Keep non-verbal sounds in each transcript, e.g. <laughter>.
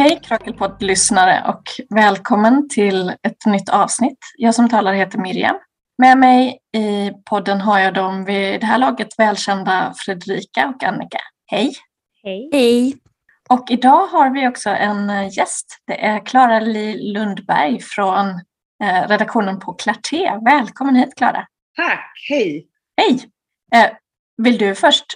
Hej Krakelpodd-lyssnare och välkommen till ett nytt avsnitt. Jag som talar heter Miriam. Med mig i podden har jag de vid det här laget välkända Fredrika och Annika. Hej! Hej! Hej! Och idag har vi också en gäst. Det är Klara Li Lundberg från eh, redaktionen på Clarté. Välkommen hit Klara! Tack! Hej! Hej! Eh, vill du först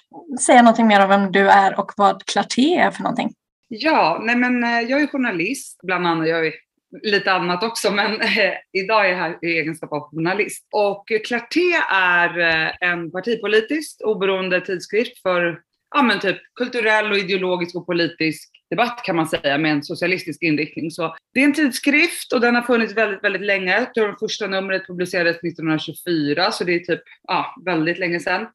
säga någonting mer om vem du är och vad Clarté är för någonting? Ja, nej men eh, jag är journalist, bland annat. Jag är lite annat också, men eh, idag är jag här i egenskap av journalist. Och Clarté är eh, en partipolitiskt oberoende tidskrift för ja, men typ kulturell och ideologisk och politisk debatt kan man säga med en socialistisk inriktning. Så det är en tidskrift och den har funnits väldigt, väldigt länge. Jag tror det första numret publicerades 1924, så det är typ ja, väldigt länge sedan.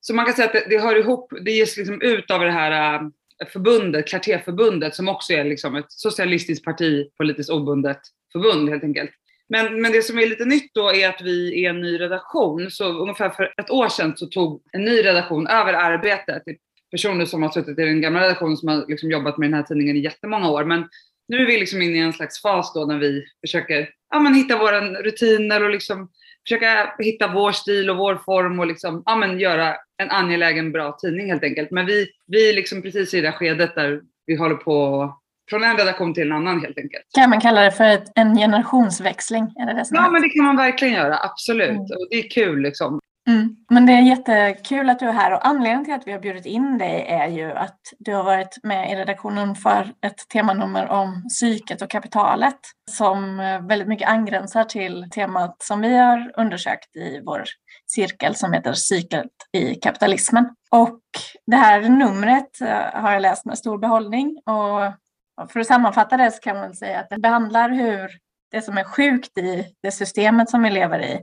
Så man kan säga att det, det hör ihop, det ges liksom ut av det här eh, förbundet, Clartéförbundet, som också är liksom ett socialistiskt parti, politiskt obundet förbund helt enkelt. Men, men det som är lite nytt då är att vi är en ny redaktion. Så ungefär för ett år sedan så tog en ny redaktion över arbetet. Personer som har suttit i den gamla redaktionen som har liksom jobbat med den här tidningen i jättemånga år. Men nu är vi liksom inne i en slags fas då när vi försöker ja, men hitta våra rutiner och liksom försöka hitta vår stil och vår form och liksom, ja, men göra en angelägen bra tidning helt enkelt. Men vi, vi är liksom precis i det skedet där vi håller på från en redaktion till en annan helt enkelt. Kan man kalla det för ett, en generationsväxling? Är det det ja, men det kan man verkligen göra, absolut. Mm. Och det är kul liksom. Men det är jättekul att du är här och anledningen till att vi har bjudit in dig är ju att du har varit med i redaktionen för ett temanummer om psyket och kapitalet som väldigt mycket angränsar till temat som vi har undersökt i vår cirkel som heter Psyket i kapitalismen. Och det här numret eh, har jag läst med stor behållning och för att sammanfatta det så kan man säga att det behandlar hur det som är sjukt i det systemet som vi lever i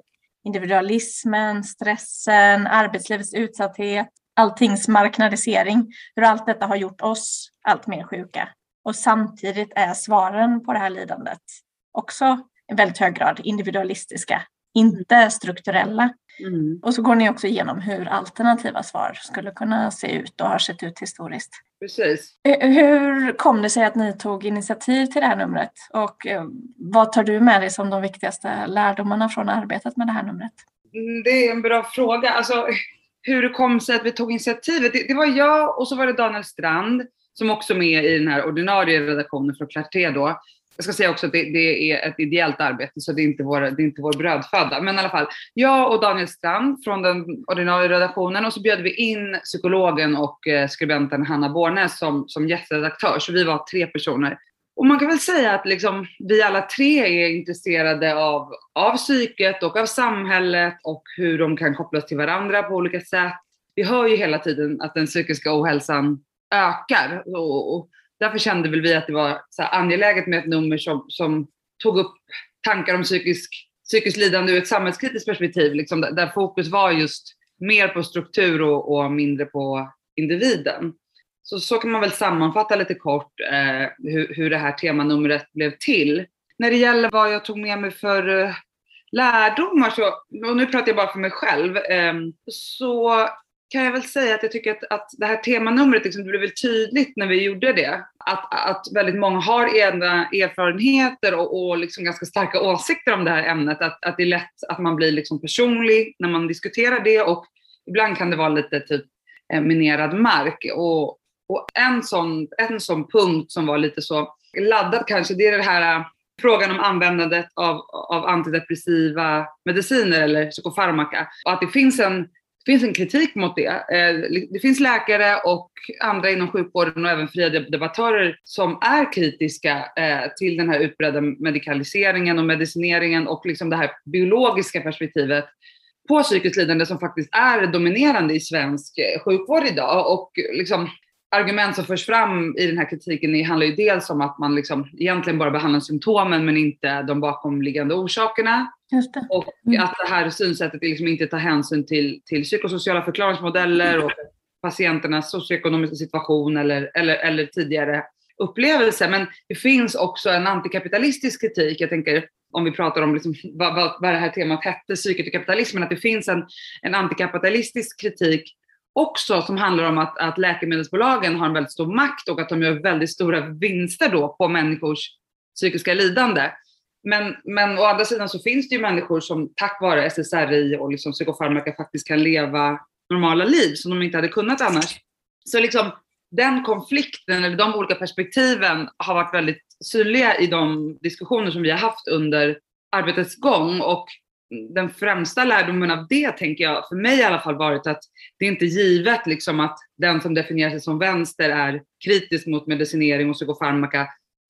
individualismen, stressen, arbetslivets utsatthet, alltings marknadisering, hur allt detta har gjort oss allt mer sjuka. Och samtidigt är svaren på det här lidandet också i väldigt hög grad individualistiska, inte strukturella. Mm. Och så går ni också igenom hur alternativa svar skulle kunna se ut och har sett ut historiskt. Precis. Eh, hur kom det sig att ni tog initiativ till det här numret och eh, vad tar du med dig som de viktigaste lärdomarna från arbetet med det här numret? Mm, det är en bra fråga. Alltså, hur det kom sig att vi tog initiativet? Det, det var jag och så var det Daniel Strand som också är med i den här ordinarie redaktionen för Clarté då, jag ska säga också att det, det, är ett ideellt arbete, så det är, inte vår, det är inte vår brödföda. Men i alla fall, jag och Daniel Strand från den ordinarie redaktionen och så bjöd vi in psykologen och eh, skribenten Hanna Bornes som, som gästredaktör. Så vi var tre personer. Och man kan väl säga att liksom, vi alla tre är intresserade av, av psyket och av samhället och hur de kan kopplas till varandra på olika sätt. Vi hör ju hela tiden att den psykiska ohälsan ökar. Och, och därför kände väl vi att det var så angeläget med ett nummer som, som tog upp tankar om psykisk, psykiskt lidande ur ett samhällskritiskt perspektiv, liksom, där, där fokus var just mer på struktur och, och, mindre på individen. Så, så kan man väl sammanfatta lite kort eh, hur, hur det här temanumret blev till. När det gäller vad jag tog med mig för eh, lärdomar, så, och nu pratar jag bara för mig själv, eh, så kan jag väl säga att jag tycker att, att det här temanumret liksom, det blev väl tydligt när vi gjorde det. Att, att väldigt många har egna erfarenheter och, och liksom ganska starka åsikter om det här ämnet. Att, att det är lätt att man blir liksom personlig när man diskuterar det och ibland kan det vara lite typ eh, minerad mark. Och, och en, sån, en sån punkt som var lite så laddad kanske, det är det här eh, frågan om användandet av, av antidepressiva mediciner eller psykofarmaka. Och att det finns en det finns en kritik mot det. Eh, det finns läkare och andra inom sjukvården och även fria debattörer som är kritiska eh, till den här utbredda medikaliseringen och medicineringen och liksom det här biologiska perspektivet på psykiskt lidande som faktiskt är dominerande i svensk eh, sjukvård idag. Och liksom, argument som förs fram i den här kritiken handlar ju dels om att man liksom egentligen bara behandlar symptomen men inte de bakomliggande orsakerna. Och mm. att det här synsättet liksom inte tar hänsyn till, till psykosociala förklaringsmodeller och patienternas socioekonomiska situation eller, eller, eller tidigare upplevelser. Men det finns också en antikapitalistisk kritik. Jag tänker om vi pratar om liksom, vad, vad, vad det här temat hette, psyket och kapitalismen, att det finns en, en antikapitalistisk kritik också som handlar om att, att läkemedelsbolagen har en väldigt stor makt och att de gör väldigt stora vinster då på människors psykiska lidande. Men, men å andra sidan så finns det ju människor som tack vare SSRI och liksom psykofarmaka faktiskt kan leva normala liv som de inte hade kunnat annars. Så liksom den konflikten eller de olika perspektiven har varit väldigt synliga i de diskussioner som vi har haft under arbetets gång och den främsta lärdomen av det tänker jag, för mig i alla fall varit att det är inte givet liksom att den som definierar sig som vänster är kritisk mot medicinering och psykofarmaka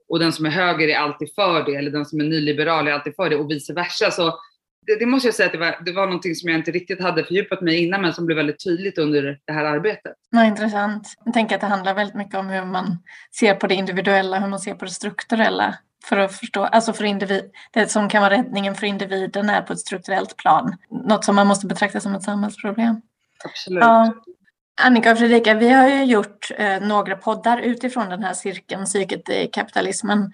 och den som är höger är alltid för det eller den som är nyliberal är alltid för det och vice versa. Så det, det måste jag säga att det var, det var någonting som jag inte riktigt hade fördjupat mig innan men som blev väldigt tydligt under det här arbetet. Ja, intressant. Jag tänker att det handlar väldigt mycket om hur man ser på det individuella, hur man ser på det strukturella för att förstå, alltså för individ, det som kan vara räddningen för individen är på ett strukturellt plan. Något som man måste betrakta som ett samhällsproblem. Absolut. Ja. Annika och Fredrika, vi har ju gjort eh, några poddar utifrån den här cirkeln, psyket i kapitalismen.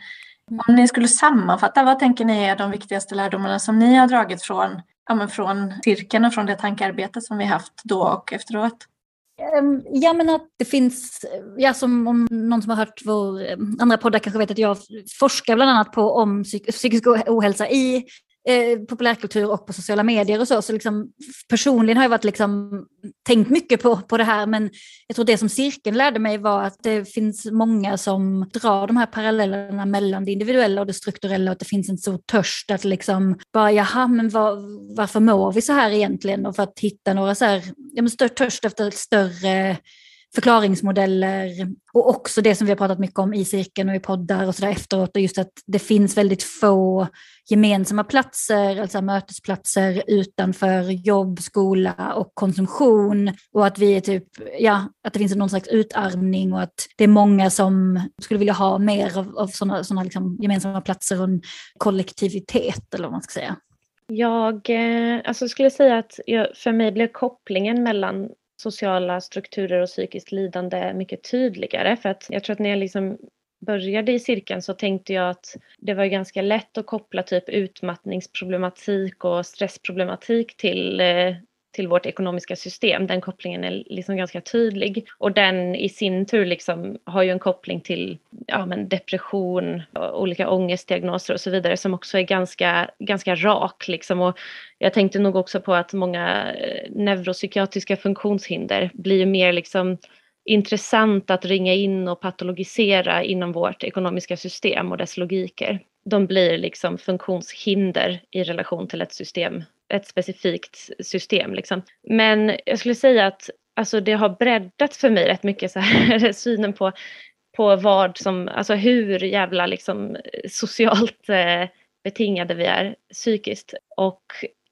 Om ni skulle sammanfatta, vad tänker ni är de viktigaste lärdomarna som ni har dragit från, ja, men från cirkeln och från det tankearbete som vi haft då och efteråt? Ehm, ja, men att det finns, ja, som om någon som har hört vår eh, andra poddar kanske vet att jag forskar bland annat på om psykisk ohälsa i eh, populärkultur och på sociala medier och så. Så liksom, personligen har jag varit liksom, tänkt mycket på, på det här. Men jag tror det som cirkeln lärde mig var att det finns många som drar de här parallellerna mellan det individuella och det strukturella. Och att det finns en stor törst att liksom bara jaha men var, varför mår vi så här egentligen? Och för att hitta några så här, ja men större törst efter större förklaringsmodeller och också det som vi har pratat mycket om i cirkeln och i poddar och sådär efteråt och just att det finns väldigt få gemensamma platser, alltså mötesplatser utanför jobb, skola och konsumtion och att vi är typ, ja, att det finns någon slags utarmning och att det är många som skulle vilja ha mer av, av sådana såna liksom gemensamma platser och en kollektivitet eller vad man ska säga. Jag eh, alltså skulle säga att jag, för mig blev kopplingen mellan sociala strukturer och psykiskt lidande mycket tydligare. För att jag tror att när jag liksom började i cirkeln så tänkte jag att det var ganska lätt att koppla typ utmattningsproblematik och stressproblematik till eh, till vårt ekonomiska system. Den kopplingen är liksom ganska tydlig och den i sin tur liksom har ju en koppling till ja, men depression, olika ångestdiagnoser och så vidare som också är ganska, ganska rak. Liksom. Och jag tänkte nog också på att många eh, neuropsykiatriska funktionshinder blir mer liksom intressant att ringa in och patologisera inom vårt ekonomiska system och dess logiker. De blir liksom funktionshinder i relation till ett system ett specifikt system. Liksom. Men jag skulle säga att alltså, det har breddat för mig rätt mycket så här, <laughs> synen på, på vad som, alltså hur jävla liksom, socialt eh, betingade vi är psykiskt. Och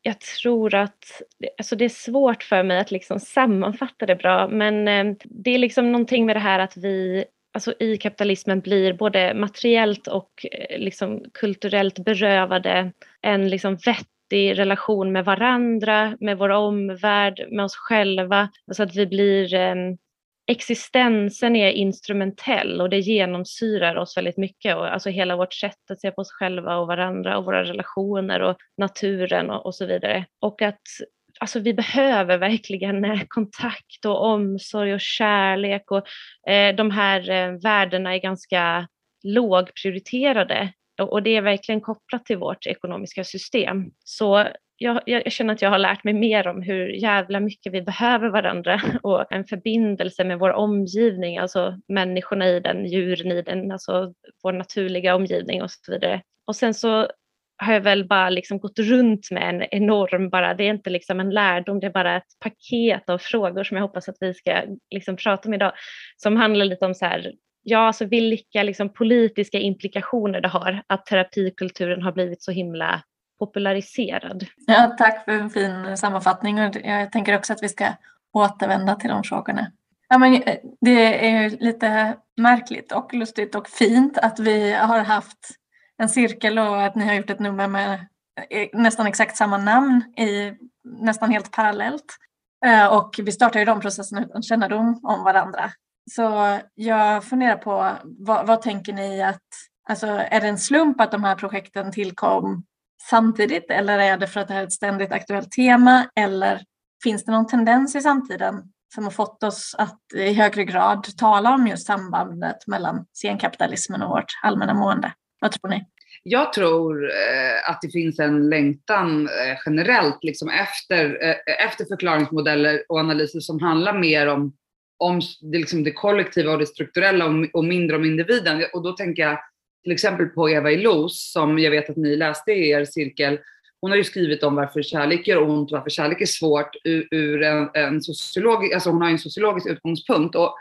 jag tror att alltså det är svårt för mig att liksom sammanfatta det bra men eh, det är liksom någonting med det här att vi alltså i kapitalismen blir både materiellt och eh, liksom kulturellt berövade en liksom vett vettig relation med varandra, med vår omvärld, med oss själva. Så att vi blir eh, existensen är instrumentell och det genomsyrar oss väldigt mycket. Och alltså hela vårt sätt att se på oss själva och varandra och våra relationer och naturen och, och så vidare. Och att alltså vi behöver verkligen eh, kontakt och omsorg och kärlek och eh, de här eh, värdena är ganska lågprioriterade och det är verkligen kopplat till vårt ekonomiska system. Så jag, jag, känner att jag har lärt mig mer om hur jävla mycket vi behöver varandra <laughs> och en förbindelse med vår omgivning, alltså människorna i den, djuren i den, alltså vår naturliga omgivning och så vidare. Och sen så har jag väl bara liksom gått runt med en enorm, bara, det är inte liksom en lärdom, det är bara ett paket av frågor som jag hoppas att vi ska liksom prata om idag, som handlar lite om så här, ja, alltså vilka liksom politiska implikationer det har att terapikulturen har blivit så himla populariserad. Ja, tack för en fin sammanfattning och jag tänker också att vi ska återvända till de frågorna. Ja, men eh, det är lite märkligt och lustigt och fint att vi har haft en cirkel och att ni har gjort ett nummer med eh, nästan exakt samma namn i nästan helt parallellt. Eh, och vi startar ju de processerna utan kännedom om varandra. Så jag funderar på vad, vad, tänker ni att, alltså är det en slump att de här projekten tillkom samtidigt eller är det för att det här är ett ständigt aktuellt tema eller finns det någon tendens i samtiden som har fått oss att i högre grad tala om just sambandet mellan senkapitalismen och vårt allmänna mående? Vad tror ni? Jag tror eh, att det finns en längtan eh, generellt liksom efter, eh, efter förklaringsmodeller och analyser som handlar mer om, om det, liksom det kollektiva och det strukturella och, och, mindre om individen. Och då tänker jag till exempel på Eva Illouz som jag vet att ni läste i er cirkel. Hon har ju skrivit om varför kärlek gör ont, varför kärlek är svårt ur, ur en, en sociologisk, alltså hon har en sociologisk utgångspunkt. Och,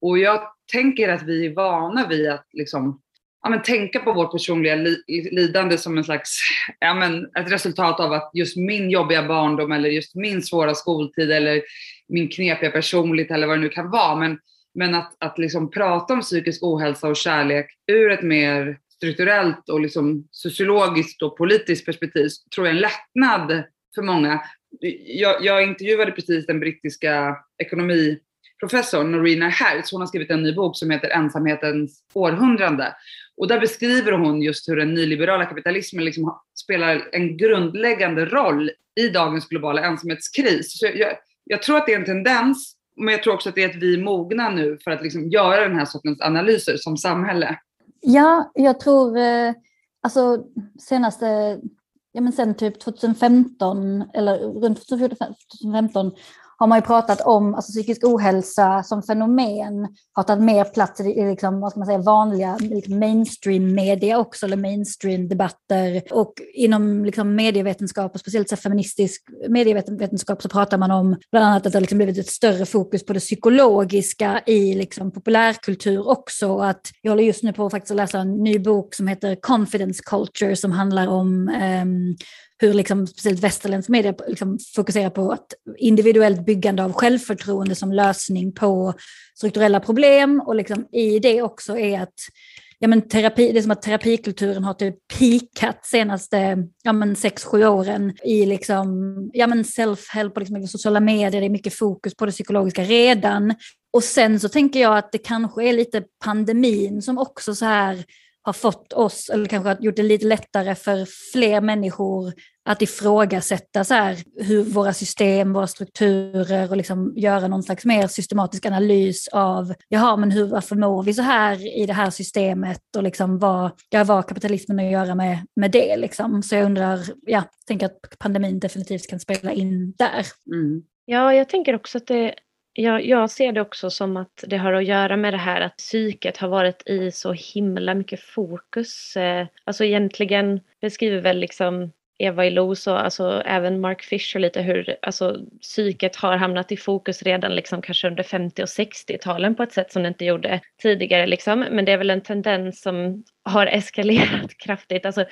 och jag tänker att vi är vana vid att liksom ja, men tänka på vårt personliga li lidande som en slags, ja, men ett resultat av att just min jobbiga barndom eller just min svåra skoltid eller min knepiga personlighet eller vad det nu kan vara. Men, men att, att liksom prata om psykisk ohälsa och kärlek ur ett mer strukturellt och liksom sociologiskt och politiskt perspektiv tror jag är en lättnad för många. Jag, jag intervjuade precis den brittiska ekonomiprofessorn Norina Hertz. Hon har skrivit en ny bok som heter Ensamhetens århundrade. Och där beskriver hon just hur den nyliberala kapitalismen liksom spelar en grundläggande roll i dagens globala ensamhetskris. Så jag, jag, tror att det är en tendens, men jag tror också att det är att vi är mogna nu för att liksom göra den här sortens analyser som samhälle. Ja, jag tror, eh, alltså senaste, ja men sen typ 2015 eller runt 2015 har man ju pratat om alltså, psykisk ohälsa som fenomen har tagit mer plats i liksom, vad ska man säga, vanliga liksom mainstream media också, eller mainstream debatter. Och inom liksom, medievetenskap, och speciellt så feministisk medievetenskap, så pratar man om bland annat att det har liksom blivit ett större fokus på det psykologiska i liksom, populärkultur också. Att jag håller just nu på att faktiskt läsa en ny bok som heter Confidence Culture som handlar om um, hur liksom, speciellt västerländsk media liksom fokuserar på att individuellt byggande av självförtroende som lösning på strukturella problem och liksom i det också är att ja, men terapi, det är som att terapikulturen har typ pikat senaste ja, men sex, sju åren i liksom, ja, men self-help och liksom sociala medier. Det är mycket fokus på det psykologiska redan. Och sen så tänker jag att det kanske är lite pandemin som också så här har fått oss, eller kanske har gjort det lite lättare för fler människor att ifrågasätta så här, hur våra system, våra strukturer och liksom göra någon slags mer systematisk analys av, jaha, men hur, varför mår vi så här i det här systemet och liksom vad, ja, vad kapitalismen att göra med, med det liksom. Så jag undrar, ja, tänker att pandemin definitivt kan spela in där. Mm. Ja, jag tänker också att det jag, jag ser det också som att det har att göra med det här att psyket har varit i så himla mycket fokus. Eh, alltså egentligen beskriver väl liksom Eva Illouz och alltså även Mark Fisher lite hur alltså, psyket har hamnat i fokus redan liksom kanske under 50 och 60-talen på ett sätt som det inte gjorde tidigare. Liksom. Men det är väl en tendens som har eskalerat <laughs> kraftigt, alltså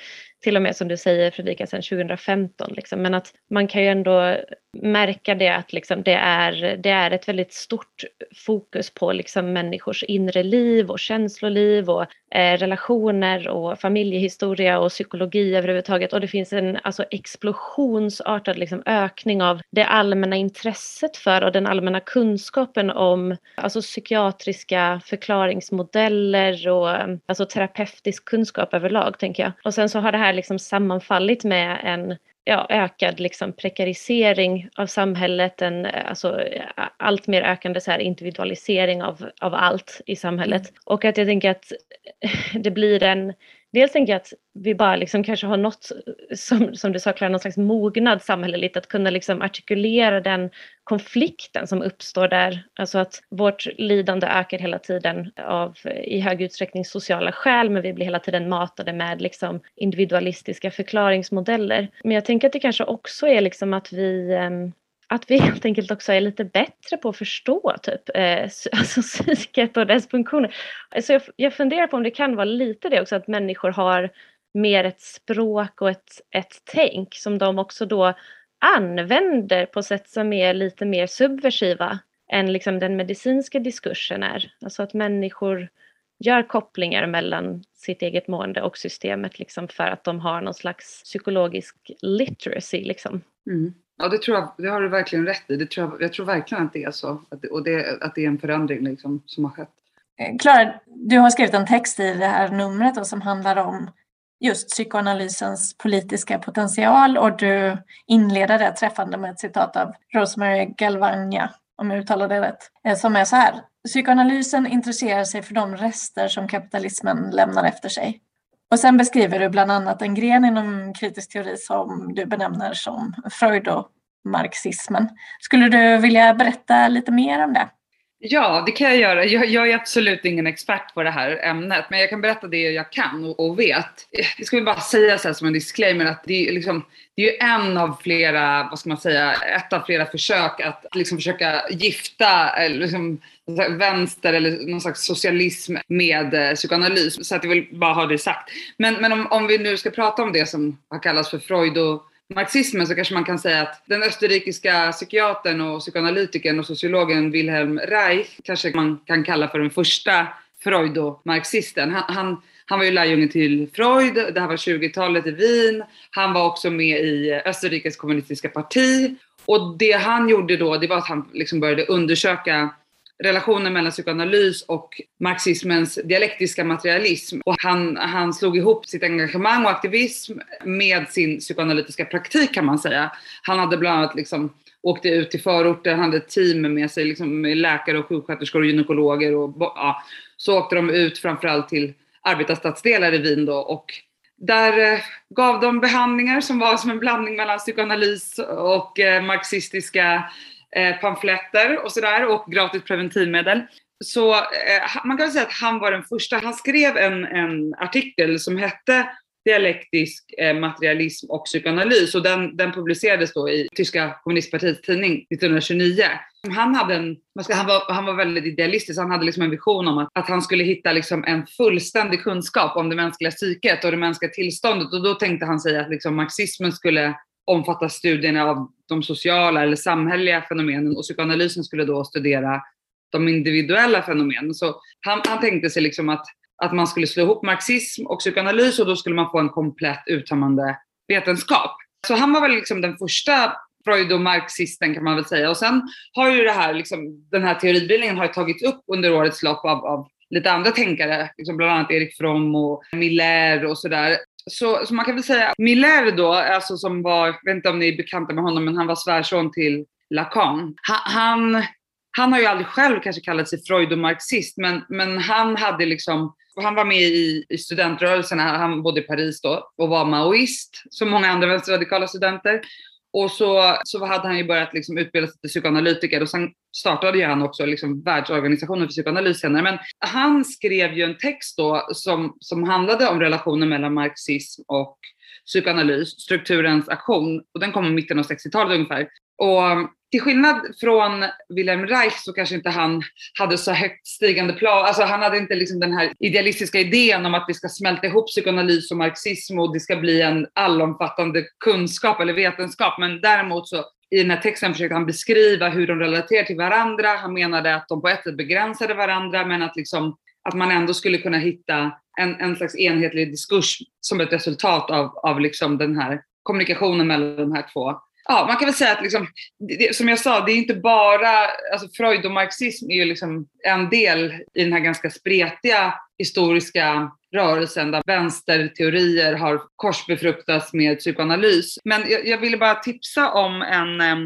till och med som du säger Fredrika sedan 2015. Liksom. Men att man kan ju ändå märka det att liksom, det, är, det är ett väldigt stort fokus på liksom, människors inre liv och känsloliv och eh, relationer och familjehistoria och psykologi överhuvudtaget. Och det finns en alltså, explosionsartad liksom, ökning av det allmänna intresset för och den allmänna kunskapen om alltså, psykiatriska förklaringsmodeller och alltså, terapeuter praktisk kunskap överlag tänker jag. Och sen så har det här liksom sammanfallit med en ja, ökad liksom prekarisering av samhället, en alltså, allt mer ökande så här individualisering av, av allt i samhället. Mm. Och att jag tänker att <laughs> det blir en dels tänker jag att vi bara liksom kanske har nått, som, som du sa Clara, någon slags mognad samhälleligt att kunna liksom artikulera den konflikten som uppstår där. Alltså att vårt lidande ökar hela tiden av i hög utsträckning sociala skäl men vi blir hela tiden matade med liksom individualistiska förklaringsmodeller. Men jag tänker att det kanske också är liksom att vi ehm, att vi helt enkelt också är lite bättre på att förstå typ, eh, <laughs> alltså psyket och dess funktioner. Alltså jag, jag funderar på om det kan vara lite det också att människor har mer ett språk och ett, ett tänk som de också då använder på sätt som är lite mer subversiva än liksom den medicinska diskursen är. Alltså att människor gör kopplingar mellan sitt eget mående och systemet liksom för att de har någon slags psykologisk literacy. Liksom. Mm. Ja, det, tror jag, det har du verkligen rätt i. Det tror jag, jag tror verkligen att det är så. Att det, och det, att det är en förändring liksom, som har skett. Eh, Klara, du har skrivit en text i det här numret som handlar om just psykoanalysens politiska potential och du inleder det träffande med ett citat av Rosemary Galvagna om jag uttalar det rätt, eh, som är så här. Psykoanalysen intresserar sig för de rester som kapitalismen lämnar efter sig. Och sen beskriver du bland annat en gren inom kritisk teori som du benämner som Freud och marxismen. Skulle du vilja berätta lite mer om det? Ja, det kan jag göra. Jag, jag, är absolut ingen expert på det här ämnet, men jag kan berätta det jag kan och, och vet. Jag skulle bara säga så här som en disclaimer att det är, liksom, det är ju en av flera, vad ska man säga, ett av flera försök att liksom försöka gifta liksom, vänster eller någon slags socialism med eh, psykoanalys. Så att jag vill bara ha det sagt. Men, men om, om vi nu ska prata om det som har kallats för Freud och marxismen så kanske man kan säga att den österrikiska psykiatern och psykoanalytikern och sociologen Wilhelm Reich kanske man kan kalla för den första Freud och marxisten. Han, han, han, var ju lärjunge till Freud, det här var 20-talet i Wien. Han var också med i Österrikes kommunistiska parti. Och det han gjorde då, det var att han liksom började undersöka relationen mellan psykoanalys och marxismens dialektiska materialism. Och han, han slog ihop sitt engagemang och aktivism med sin psykoanalytiska praktik kan man säga. Han hade bland annat liksom åkte ut till förorter, han hade ett team med sig, liksom med läkare och sjuksköterskor och gynekologer. Och, ja, så åkte de ut framförallt till arbetarstadsdelar i Wien då och där eh, gav de behandlingar som var som en blandning mellan psykoanalys och eh, marxistiska eh, pamfletter och sådär och gratis preventivmedel. Så eh, man kan säga att han var den första. Han skrev en, en artikel som hette dialektisk eh, materialism och psykoanalys och den, den publicerades då i tyska kommunistpartiets tidning 1929. Han, hade en, han, var, han var väldigt idealistisk, han hade liksom en vision om att, att han skulle hitta liksom en fullständig kunskap om det mänskliga psyket och det mänskliga tillståndet och då tänkte han sig att liksom marxismen skulle omfatta studierna av de sociala eller samhälleliga fenomenen och psykoanalysen skulle då studera de individuella fenomenen. Så han, han tänkte sig liksom att, att man skulle slå ihop marxism och psykoanalys och då skulle man få en komplett uttömmande vetenskap. Så han var väl liksom den första Freud och marxisten kan man väl säga. Och sen har ju det här, liksom, den här teoribildningen har tagits upp under årets lopp av, av lite andra tänkare, liksom bland annat Erik Fromm och Miller och sådär. Så, så man kan väl säga att Miller då, alltså som var, jag vet inte om ni är bekanta med honom, men han var svärson till Lacan. Han, han, han har ju aldrig själv kanske kallat sig Freud och men, men han hade liksom han var med i, i studentrörelsen, han bodde i Paris då och var maoist, som många andra vänsterradikala studenter. Och så, så hade han ju börjat liksom utbilda sig till psykoanalytiker och sen startade ju han också liksom världsorganisationen för psykoanalys senare. Men han skrev ju en text då som, som handlade om relationen mellan marxism och psykoanalys, strukturens aktion. Och den kom i mitten av 60-talet ungefär. Och till skillnad från Wilhelm Reich så kanske inte han hade så högt stigande plan. Alltså han hade inte liksom den här idealistiska idén om att vi ska smälta ihop psykoanalys och marxism och det ska bli en allomfattande kunskap eller vetenskap. Men däremot så i den här texten försökte han beskriva hur de relaterar till varandra. Han menade att de på ett sätt begränsade varandra men att, liksom, att man ändå skulle kunna hitta en, en slags enhetlig diskurs som ett resultat av, av liksom den här kommunikationen mellan de här två ja, man kan väl säga att liksom, det, som jag sa, det är inte bara, alltså Freud och marxism är ju liksom en del i den här ganska spretiga historiska rörelsen där vänsterteorier har korsbefruktats med psykoanalys. Men jag, jag ville bara tipsa om en eh,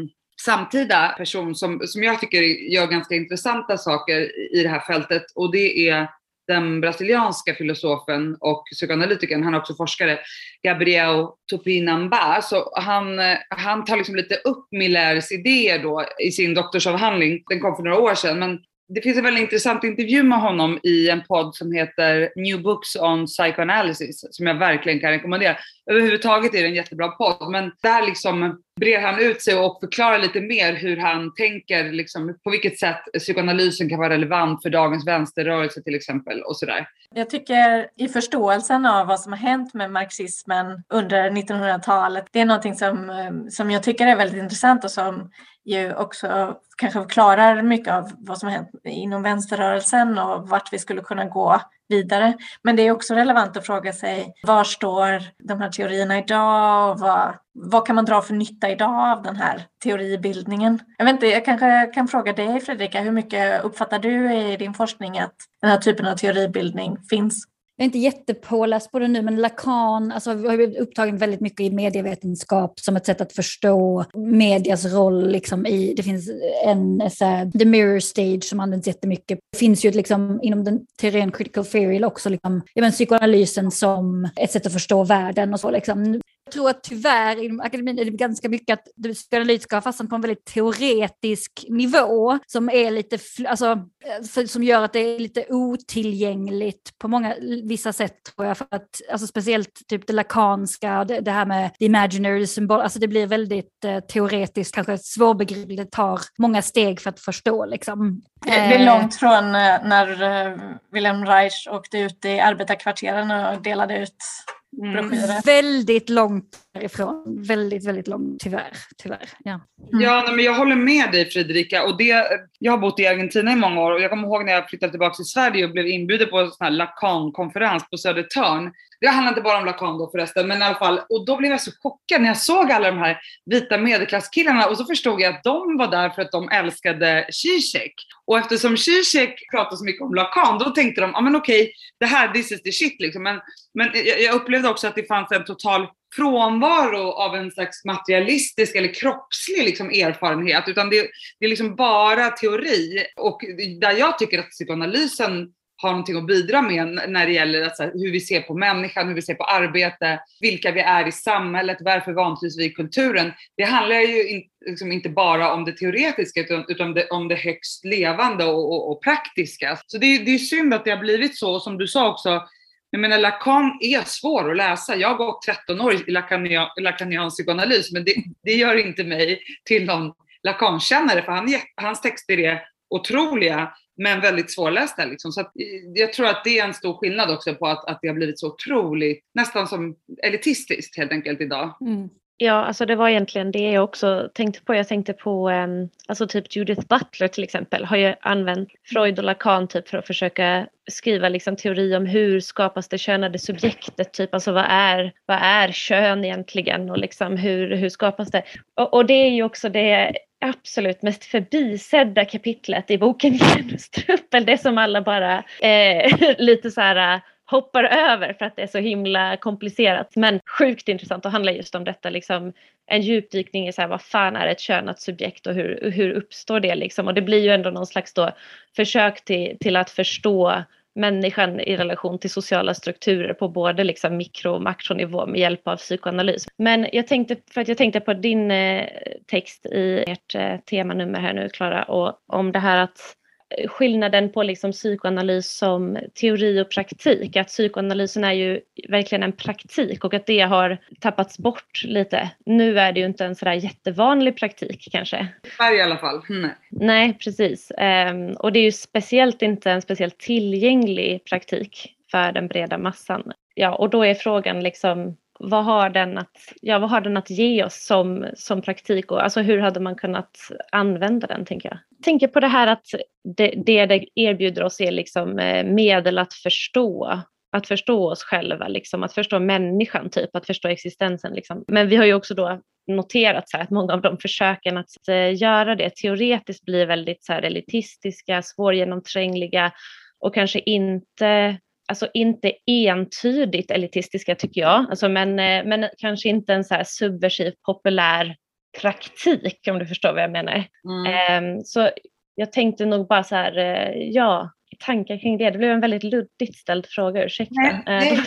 samtida person som, som jag tycker gör ganska intressanta saker i det här fältet och det är den brasilianska filosofen och psykoanalytikern, han är också forskare, Gabriel Tupinamba. Så han, eh, han tar liksom lite upp Millers idéer då i sin doktorsavhandling. Den kom för några år sedan, men det finns en väldigt intressant intervju med honom i en podd som heter New Books on Psychoanalysis som jag verkligen kan rekommendera. Överhuvudtaget är det en jättebra podd, men där liksom brer han ut sig och förklarar lite mer hur han tänker, liksom, på vilket sätt psykoanalysen kan vara relevant för dagens vänsterrörelse till exempel och sådär. Jag tycker i förståelsen av vad som har hänt med marxismen under 1900-talet, det är någonting som, eh, som jag tycker är väldigt intressant och som ju också kanske förklarar mycket av vad som har hänt inom vänsterrörelsen och vart vi skulle kunna gå vidare. Men det är också relevant att fråga sig var står de här teorierna idag och vad, vad kan man dra för nytta idag av den här teoribildningen? Jag vet inte, jag kanske kan fråga dig Fredrika, hur mycket uppfattar du i din forskning att den här typen av teoribildning finns jag är inte jättepåläst på det nu, men Lacan alltså, har blivit upptagen väldigt mycket i medievetenskap som ett sätt att förstå medias roll. Liksom, i, det finns en så här, the mirror stage som används jättemycket. Det finns ju liksom, inom den teorin critical theory också liksom, ja, men, psykoanalysen som ett sätt att förstå världen och så. Liksom. Tror att tyvärr inom akademin är det ganska mycket att det psykoanalytiska har fastnat på en väldigt teoretisk nivå som är lite, alltså, som gör att det är lite otillgängligt på många, vissa sätt tror jag. För att, alltså speciellt typ det lakanska, det, det här med the imaginary symbol, alltså det blir väldigt eh, teoretiskt, kanske svårbegripligt, det tar många steg för att förstå liksom. Det är långt från eh, när eh, Wilhelm Reich åkte ut i arbetarkvarteren och delade ut Mm. Väldigt långt därifrån. Väldigt, väldigt långt tyvärr. tyvärr. Ja, mm. ja nej, men jag håller med dig Fredrika. Och det, jag har bott i Argentina i många år och jag kommer ihåg när jag flyttade tillbaka till Sverige och blev inbjuden på en sån här Lacan-konferens på Södertörn. Det handlar inte bara om Lacan då förresten, men i alla fall. Och då blev jag så chockad när jag såg alla de här vita medelklasskillarna och så förstod jag att de var där för att de älskade Zizek. Och eftersom Zizek pratade så mycket om Lacan, då tänkte de, ja ah, men okej, det här, this is the shit liksom. Men, men jag upplevde också att det fanns en total frånvaro av en slags materialistisk eller kroppslig liksom erfarenhet, utan det, det är liksom bara teori. Och där jag tycker att psykoanalysen har någonting att bidra med när det gäller att, här, hur vi ser på människan, hur vi ser på arbete, vilka vi är i samhället, varför vantrivs vi i kulturen. Det handlar ju in, liksom inte bara om det teoretiska utan, utan det, om det högst levande och, och, och praktiska. Så det, det är synd att det har blivit så, som du sa också, jag menar Lacan är svår att läsa. Jag har gått 13 år i lacaniansk psykoanalys, men det, det, gör inte mig till någon Lacan-kännare, för han, hans texter är otroliga men väldigt svårlästa. Liksom. Så att, eh, jag tror att det är en stor skillnad också på att, att det har blivit så otroligt, nästan som elitistiskt helt enkelt idag. Mm. Ja, alltså det var egentligen det jag också tänkte på. Jag tänkte på um, alltså typ Judith Butler till exempel har ju använt Freud och Lacan typ för att försöka skriva liksom teori om hur skapas det könade subjektet, typ alltså vad är, vad är kön egentligen och liksom hur, hur skapas det? Och, och det är ju också det absolut mest förbisedda kapitlet i boken <laughs> Genustruppel, det som alla bara eh, <laughs> lite så här eh, hoppar över för att det är så himla komplicerat. Men sjukt intressant och handlar just om detta liksom en djupdykning i så här, vad fan är ett könat subjekt och hur, hur uppstår det liksom? Och det blir ju ändå någon slags då försök till, till att förstå människan i relation till sociala strukturer på både liksom mikro och makronivå med hjälp av psykoanalys. Men jag tänkte, för att jag tänkte på din eh, text i ert eh, temanummer här nu Klara och om det här att skillnaden på liksom psykoanalys som teori och praktik. Att psykoanalysen är ju verkligen en praktik och att det har tappats bort lite. Nu är det ju inte en sådär jättevanlig praktik kanske. Sverige i alla fall. Nej, Nej precis. Um, och det är ju speciellt inte en speciellt tillgänglig praktik för den breda massan. Ja, och då är frågan liksom vad har den att, ja, vad har den att ge oss som, som praktik och alltså hur hade man kunnat använda den tänker jag. jag tänker på det här att det, det det erbjuder oss är liksom eh, medel att förstå att förstå oss själva, liksom, att förstå människan, typ, att förstå existensen. Liksom. Men vi har ju också då noterat så här, att många av de försöken att uh, göra det teoretiskt blir väldigt så här, elitistiska, svårgenomträngliga och kanske inte alltså inte entydigt elitistiska tycker jag, alltså, men, eh, men kanske inte en så här subversiv populär praktik om du förstår vad jag menar. Mm. Um, så jag tänkte nog bara så här, uh, ja, tankar kring det? Det blev en väldigt luddigt ställd fråga, ursäkta. Nej, nej,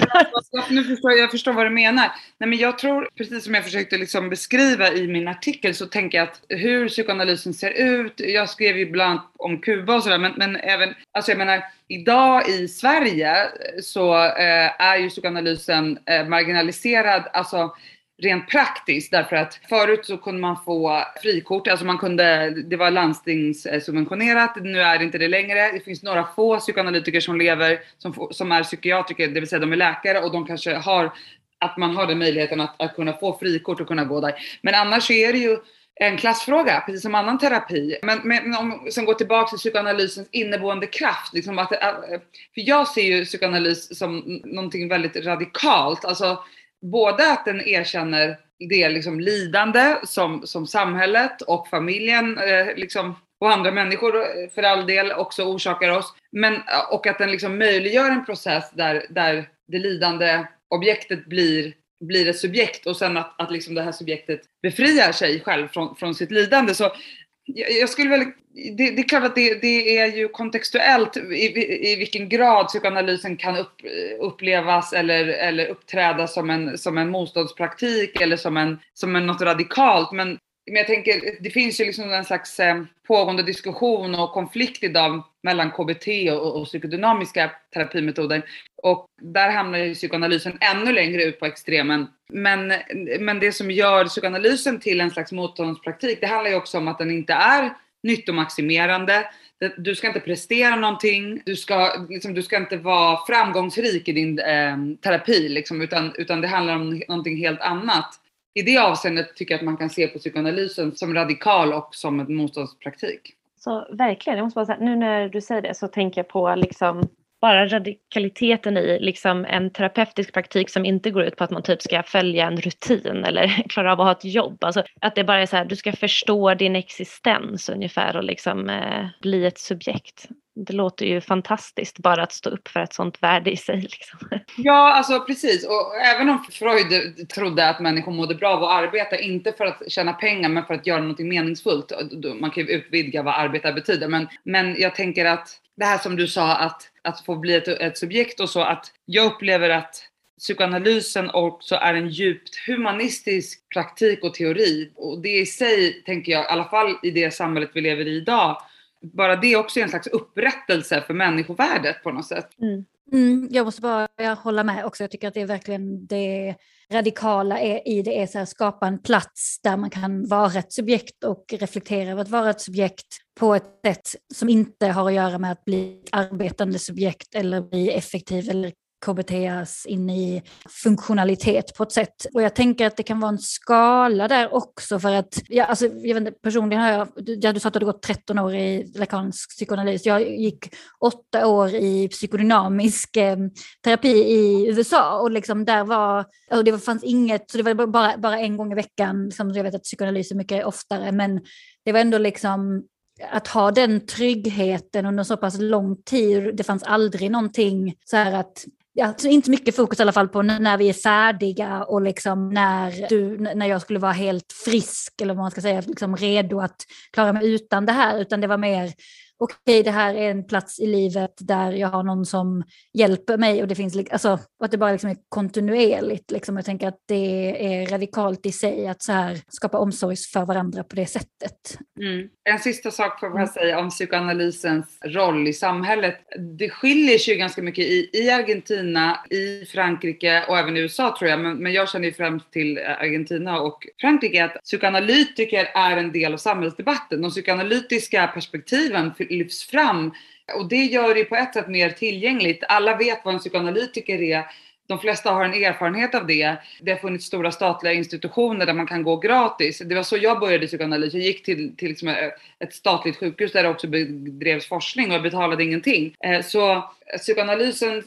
jag, nu förstår, jag förstår vad du menar. Nej, men jag tror, precis som jag försökte liksom beskriva i min artikel, så tänker jag att hur psykoanalysen ser ut, jag skrev ju bland om Kuba och sådär, men, men även, alltså jag menar, idag i Sverige så eh, är ju psykoanalysen eh, marginaliserad, alltså rent praktiskt därför att förut så kunde man få frikort, alltså man kunde, det var landstingssubventionerat, nu är det inte det längre. Det finns några få psykoanalytiker som lever, som, som är psykiatriker, det vill säga de är läkare och de kanske har, att man har den möjligheten att, att kunna få frikort och kunna gå där. Men annars är det ju en klassfråga, precis som annan terapi. Men, men om vi går tillbaka till psykoanalysens inneboende kraft, liksom att, för jag ser ju psykoanalys som någonting väldigt radikalt, alltså både att den erkänner det liksom lidande som, som samhället och familjen eh, liksom och andra människor eh, för all del också orsakar oss. Men, eh, och att den liksom möjliggör en process där, där det lidande objektet blir blir ett subjekt och sen att, att liksom det här subjektet befriar sig själv från, från sitt lidande. Så jag, skulle väl, det, det, är klart att det, det är ju kontextuellt i, i vilken grad psykoanalysen kan upp, upplevas eller, eller uppträda som en, som en motståndspraktik eller som, en, som en något radikalt. Men men jag tänker, det finns ju liksom en slags eh, pågående diskussion och konflikt idag mellan KBT och, och psykodynamiska terapimetoder. Och där hamnar ju psykoanalysen ännu längre ut på extremen. Men, men det som gör psykoanalysen till en slags motståndspraktik, det handlar ju också om att den inte är nyttomaximerande. Du ska inte prestera någonting, du ska, liksom, du ska inte vara framgångsrik i din eh, terapi, liksom, utan, utan det handlar om någonting helt annat i det avseendet tycker jag att man kan se på psykoanalysen som radikal och som en motståndspraktik. Så verkligen, jag måste bara säga, nu när du säger det så tänker jag på liksom bara radikaliteten i liksom en terapeutisk praktik som inte går ut på att man typ ska följa en rutin eller <laughs> klara av att ha ett jobb. Alltså att det bara är så här, du ska förstå din existens ungefär och liksom eh, bli ett subjekt. Det låter ju fantastiskt bara att stå upp för ett sånt värde i sig. Liksom. Ja, alltså precis. Och även om Freud trodde att människor mådde bra av att arbeta, inte för att tjäna pengar men för att göra något meningsfullt. Man kan ju utvidga vad arbeta betyder. Men, men jag tänker att det här som du sa att, att få bli ett, ett subjekt och så, att jag upplever att psykoanalysen också är en djupt humanistisk praktik och teori. Och det i sig, tänker jag, i alla fall i det samhället vi lever i idag, bara det också är en slags upprättelse för människovärdet på något sätt. Mm. Mm, jag måste bara hålla med också. Jag tycker att det är verkligen det radikala är, i det är så här, skapa en plats där man kan vara ett subjekt och reflektera över att vara ett subjekt på ett sätt som inte har att göra med att bli ett arbetande subjekt eller bli effektiv eller KBTs in i funktionalitet på ett sätt. Och jag tänker att det kan vara en skala där också för att, ja, alltså, jag vet inte, personligen har jag, ja, du sa att du hade gått 13 år i lakansk psykoanalys, jag gick åtta år i psykodynamisk eh, terapi i USA och liksom där var, och det fanns inget, så det var bara, bara en gång i veckan, som jag vet att psykoanalys är mycket oftare, men det var ändå liksom att ha den tryggheten under så pass lång tid. Det fanns aldrig någonting så här att ja, inte mycket fokus i alla fall på när vi är färdiga och liksom när, du, när jag skulle vara helt frisk eller vad man ska säga, liksom redo att klara mig utan det här, utan det var mer okej, okay, det här är en plats i livet där jag har någon som hjälper mig och det finns, alltså, att det bara liksom är kontinuerligt. Liksom. Jag tänker att det är radikalt i sig att så här skapa omsorg för varandra på det sättet. Mm. En sista sak får jag mm. säga om psykoanalysens roll i samhället. Det skiljer sig ju ganska mycket i, i Argentina, i Frankrike och även i USA tror jag, men, men jag känner ju främst till eh, Argentina och Frankrike att psykoanalytiker är en del av samhällsdebatten. De psykoanalytiska perspektiven lyfts fram. Och det gör det på ett sätt mer tillgängligt. Alla vet vad en psykoanalytiker är. De flesta har en erfarenhet av det. Det har funnits stora statliga institutioner där man kan gå gratis. Det var så jag började psykoanalys. Jag gick till, till liksom ett statligt sjukhus där det också bedrevs forskning och jag betalade ingenting. Eh, så psykoanalysen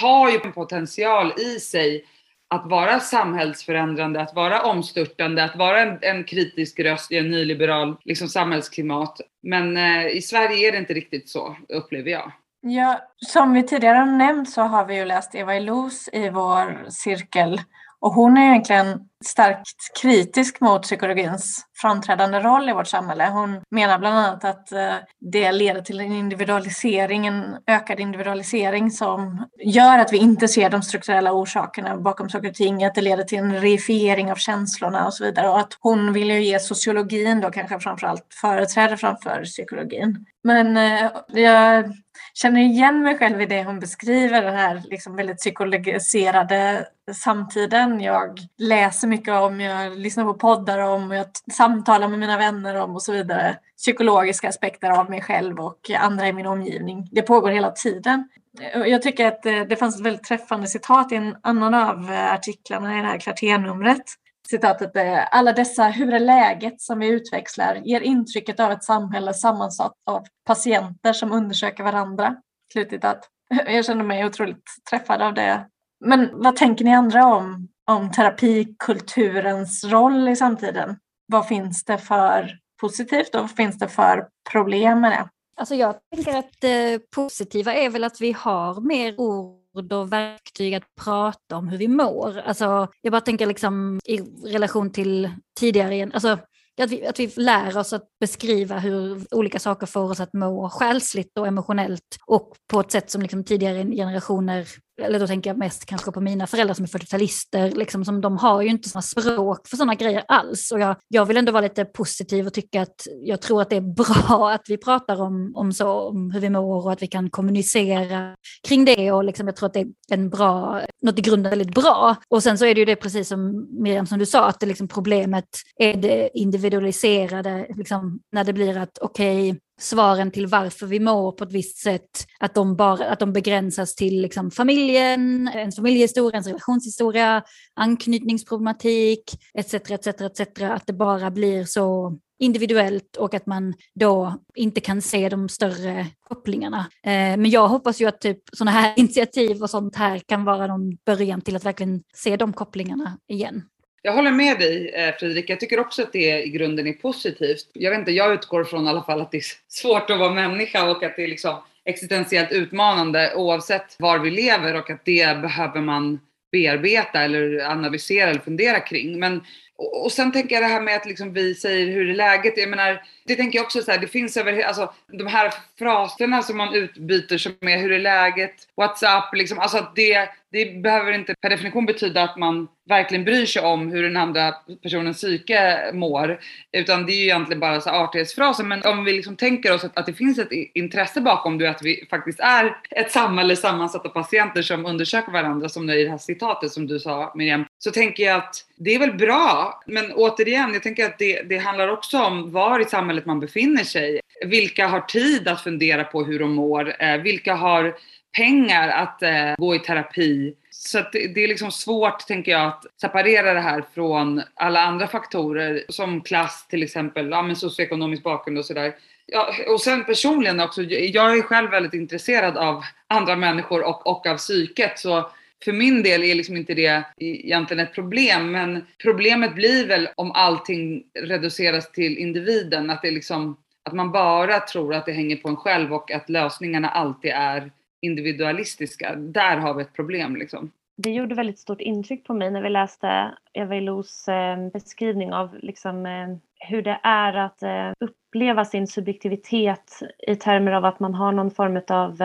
har ju en potential i sig att vara samhällsförändrande, att vara omstörtande, att vara en, en kritisk röst i en nyliberal liksom, samhällsklimat. Men eh, i Sverige är det inte riktigt så, upplever jag. Ja, som vi tidigare har nämnt så har vi ju läst Eva Illouz i vår cirkel och hon är egentligen starkt kritisk mot psykologins framträdande roll i vårt samhälle. Hon menar bland annat att eh, det leder till en individualisering, en ökad individualisering som gör att vi inte ser de strukturella orsakerna bakom saker och ting, att det leder till en reifiering av känslorna och så vidare. Och att hon vill ju ge sociologin då kanske framförallt företräde framför psykologin. Men eh, jag känner igen mig själv i det hon beskriver, den här liksom väldigt psykologiserade samtiden. Jag läser mycket om, jag lyssnar på poddar om, jag samtalar med mina vänner om och så vidare. Psykologiska aspekter av mig själv och andra i min omgivning. Det pågår hela tiden. Jag tycker att eh, det fanns ett väldigt träffande citat i en annan av eh, artiklarna i det här kvarternumret. Citatet är eh, alla dessa hur är läget som vi utväxlar ger intrycket av ett samhälle sammansatt av patienter som undersöker varandra. Slutcitat. <laughs> Jag känner mig otroligt träffad av det. Men vad tänker ni andra om om terapikulturens roll i samtiden. Vad finns det för positivt och vad finns det för problem med det? Alltså jag tänker att det positiva är väl att vi har mer ord och verktyg att prata om hur vi mår. Alltså, jag bara tänker liksom i relation till tidigare, alltså att vi, att vi lär oss att beskriva hur olika saker får oss att må själsligt och emotionellt och på ett sätt som liksom tidigare generationer eller då tänker jag mest kanske på mina föräldrar som är 40-talister, liksom, som de har ju inte sådana språk för sådana grejer alls. Och jag, jag vill ändå vara lite positiv och tycka att jag tror att det är bra <laughs> att vi pratar om, om, så, om hur vi mår och att vi kan kommunicera kring det. Och liksom, jag tror att det är en bra, något i grunden väldigt bra. Och sen så är det ju det precis som Miriam som du sa, att det liksom problemet är det individualiserade, liksom, när det blir att okej, okay, svaren till varför vi mår på ett visst sätt, att de, bara, att de begränsas till liksom familjen, ens familjehistoria, ens relationshistoria, anknytningsproblematik etc. etc, etc. Att det bara blir så individuellt och att man då inte kan se de större kopplingarna. Eh, men jag hoppas ju att typ sådana här <laughs> initiativ och sånt här kan vara någon början till att verkligen se de kopplingarna igen. Jag håller med dig eh, Fredrik. Jag tycker också att det i grunden är positivt. Jag vet inte, jag utgår från i alla fall att det är <laughs> svårt att vara människa och att det är liksom existentiellt utmanande oavsett var vi lever och att det behöver man bearbeta eller analysera eller fundera kring. Men och, sen tänker jag det här med att liksom vi säger hur är läget? Jag menar, det tänker jag också så här, det finns över, alltså de här fraserna som man utbyter som är hur är läget, WhatsApp, liksom, alltså att det, det behöver inte per definition betyda att man verkligen bryr sig om hur den andra personens psyke mår. Utan det är ju egentligen bara så artighetsfraser. Men om vi liksom tänker oss att, att det finns ett intresse bakom det, att vi faktiskt är ett samhälle sammansatt av patienter som undersöker varandra, som i det här citatet som du sa Miriam, så tänker jag att det är väl bra. Men återigen, jag tänker att det, det handlar också om var i samhället man befinner sig. Vilka har tid att fundera på hur de mår? Eh, vilka har pengar att eh, gå i terapi. Så att det, är liksom svårt, tänker jag, att separera det här från alla andra faktorer som klass till exempel, ja, men socioekonomisk bakgrund och sådär. Ja, och sen personligen också, jag är själv väldigt intresserad av andra människor och, och av psyket. Så för min del är liksom inte det egentligen ett problem, men problemet blir väl om allting reduceras till individen, att det liksom att man bara tror att det hänger på en själv och att lösningarna alltid är individualistiska. Där har vi ett problem liksom. Det gjorde väldigt stort intryck på mig när vi läste Eva Illous eh, beskrivning av liksom, eh, hur det är att eh, uppleva sin subjektivitet i termer av att man har någon form av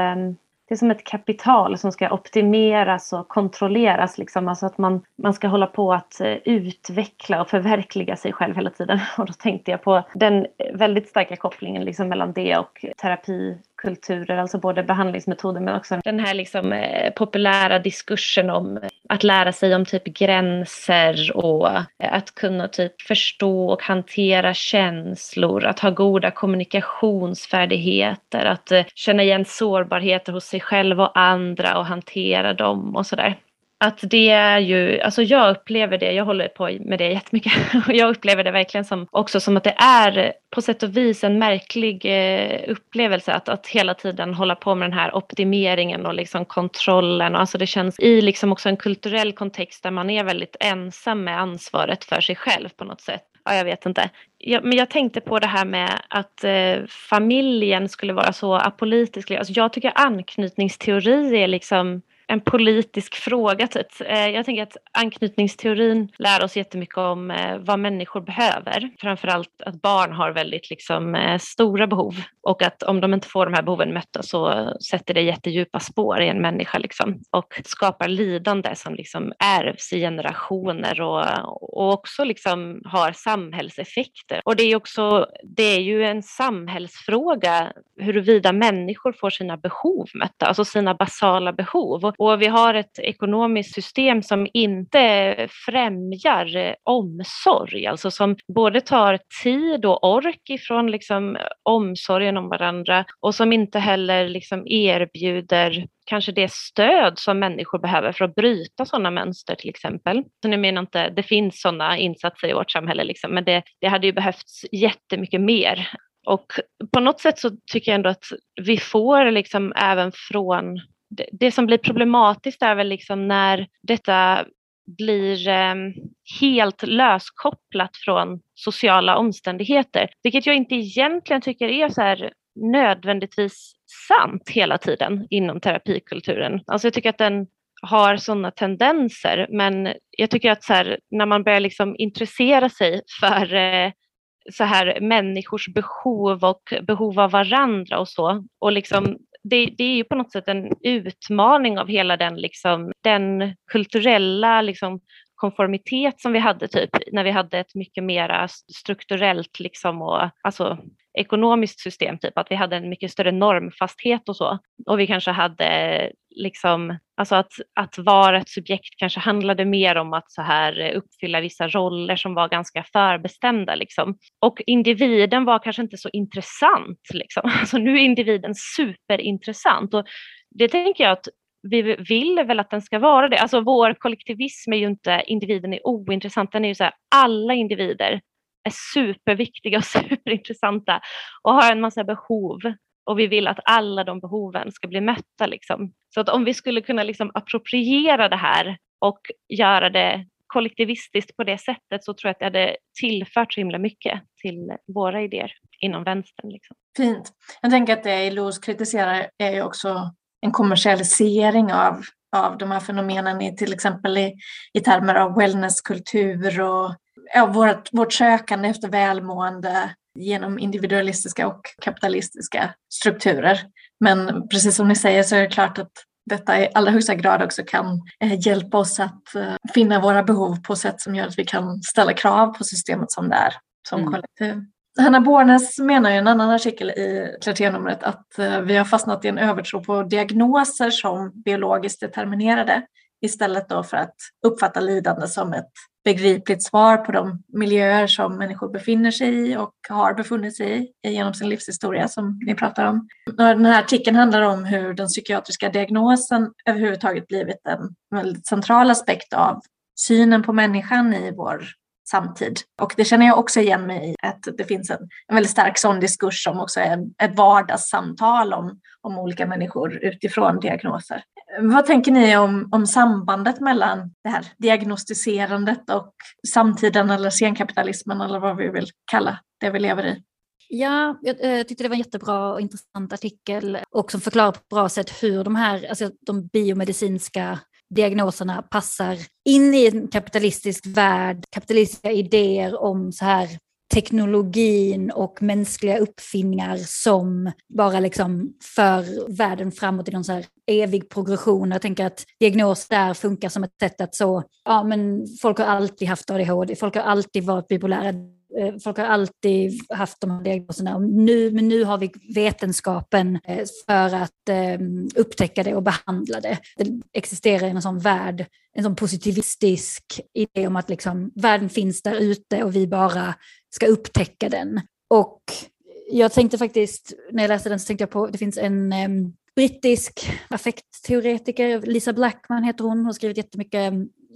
det är som ett kapital som ska optimeras och kontrolleras. Liksom. Alltså att man, man ska hålla på att eh, utveckla och förverkliga sig själv hela tiden. <laughs> Och då tänkte jag på den eh, väldigt starka kopplingen liksom mellan det och terapi kulturer, alltså både behandlingsmetoder men också den här liksom, eh, populära diskursen om eh, att lära sig om typ gränser och eh, att kunna typ förstå och hantera känslor, att ha goda kommunikationsfärdigheter, att eh, känna igen sårbarheter hos sig själv och andra och hantera dem och sådär att det är ju, alltså jag upplever det, jag håller på med det <laughs> jättemycket och jag upplever det verkligen som också som att det är på sätt och vis en märklig eh, upplevelse att, att hela tiden hålla på med den här optimeringen och liksom kontrollen alltså det känns i liksom också en kulturell kontext där man är väldigt ensam med ansvaret för sig själv på något sätt. Ja, jag vet inte. Jag, men jag tänkte på det här med att eh, familjen skulle vara så apolitisk. Alltså jag tycker anknytningsteori är liksom en politisk fråga. Typ. Eh, jag tänker att anknytningsteorin lär oss jättemycket om eh, vad människor behöver. Framförallt att barn har väldigt liksom, eh, stora behov och att om de inte får de här behoven mötta så sätter det jättedjupa spår i en människa liksom, och skapar lidande som liksom ärvs i generationer och, och också liksom har samhällseffekter. Och det är, också, det är ju en samhällsfråga huruvida människor får sina behov mötta, alltså sina basala behov. Och vi har ett ekonomiskt system som inte främjar eh, omsorg, alltså som både tar tid och ork ifrån liksom omsorgen om varandra och som inte heller liksom erbjuder kanske det stöd som människor behöver för att bryta sådana mönster till exempel. Så nu menar inte, det finns sådana insatser i vårt samhälle, liksom, men det, det hade ju behövts jättemycket mer. Och på något sätt så tycker jag ändå att vi får liksom även från det, det som blir problematiskt är väl liksom när detta blir eh, helt löskopplat från sociala omständigheter, vilket jag inte egentligen tycker är så här nödvändigtvis sant hela tiden inom terapikulturen. Alltså jag tycker att den har sådana tendenser, men jag tycker att så här, när man börjar liksom intressera sig för eh, så här människors behov och behov av varandra och så. Och liksom, det, det är ju på något sätt en utmaning av hela den, liksom, den kulturella liksom, konformitet som vi hade typ när vi hade ett mycket mer strukturellt liksom och alltså ekonomiskt system, typ att vi hade en mycket större normfasthet och så. Och vi kanske hade liksom, alltså att, att vara ett subjekt kanske handlade mer om att så här eh, uppfylla vissa roller som var ganska förbestämda liksom. Och individen var kanske inte så intressant liksom. <laughs> Alltså nu är individen superintressant och det tänker jag att vi vill väl att den ska vara det. Alltså vår kollektivism är ju inte individen är ointressant, den är ju så här, alla individer är superviktiga och <laughs> superintressanta och har en massa behov och vi vill att alla de behoven ska bli mötta. Liksom. Så att om vi skulle kunna liksom appropriera det här och göra det kollektivistiskt på det sättet så tror jag att det hade tillfört så himla mycket till våra idéer inom vänstern. Liksom. Fint. Jag tänker att det ILOs kritiserar är ju också en kommersialisering av, av de här fenomenen i till exempel i, i termer av wellnesskultur och ja, vårt, vårt sökande efter välmående genom individualistiska och kapitalistiska strukturer. Men precis som ni säger så är det klart att detta i allra högsta grad också kan eh, hjälpa oss att eh, finna våra behov på sätt som gör att vi kan ställa krav på systemet som det är, som mm. kollektiv. Hanna Bornes menar i en annan artikel i Clarté-numret att eh, vi har fastnat i en övertro på diagnoser som biologiskt determinerade istället då för att uppfatta lidande som ett begripligt svar på de miljöer som människor befinner sig i och har befunnit sig i genom sin livshistoria som ni pratar om. Den här artikeln handlar om hur den psykiatriska diagnosen överhuvudtaget blivit en väldigt central aspekt av synen på människan i vår samtid. Och det känner jag också igen mig i, att det finns en, en väldigt stark sån diskurs som också är ett vardagssamtal om, om olika människor utifrån diagnoser. Vad tänker ni om, om sambandet mellan det här diagnostiserandet och samtiden eller senkapitalismen eller vad vi vill kalla det vi lever i? Ja, jag eh, tyckte det var en jättebra och intressant artikel och som förklarar på ett bra sätt hur de här, alltså de biomedicinska diagnoserna passar in i en kapitalistisk värld, kapitalistiska idéer om så här teknologin och mänskliga uppfinningar som bara liksom för världen framåt i någon så här evig progression. Jag tänker att diagnos där funkar som ett sätt att så, ja men folk har alltid haft ADHD, folk har alltid varit bipolära, eh, folk har alltid haft de här diagnoserna. Nu, men nu har vi vetenskapen eh, för att eh, upptäcka det och behandla det. Det existerar en sån värld, en sån positivistisk idé om att liksom, världen finns där ute och vi bara ska upptäcka den. Och jag tänkte faktiskt, när jag läste den så tänkte jag på, det finns en um, brittisk affektteoretiker, Lisa Blackman heter hon, hon har skrivit jättemycket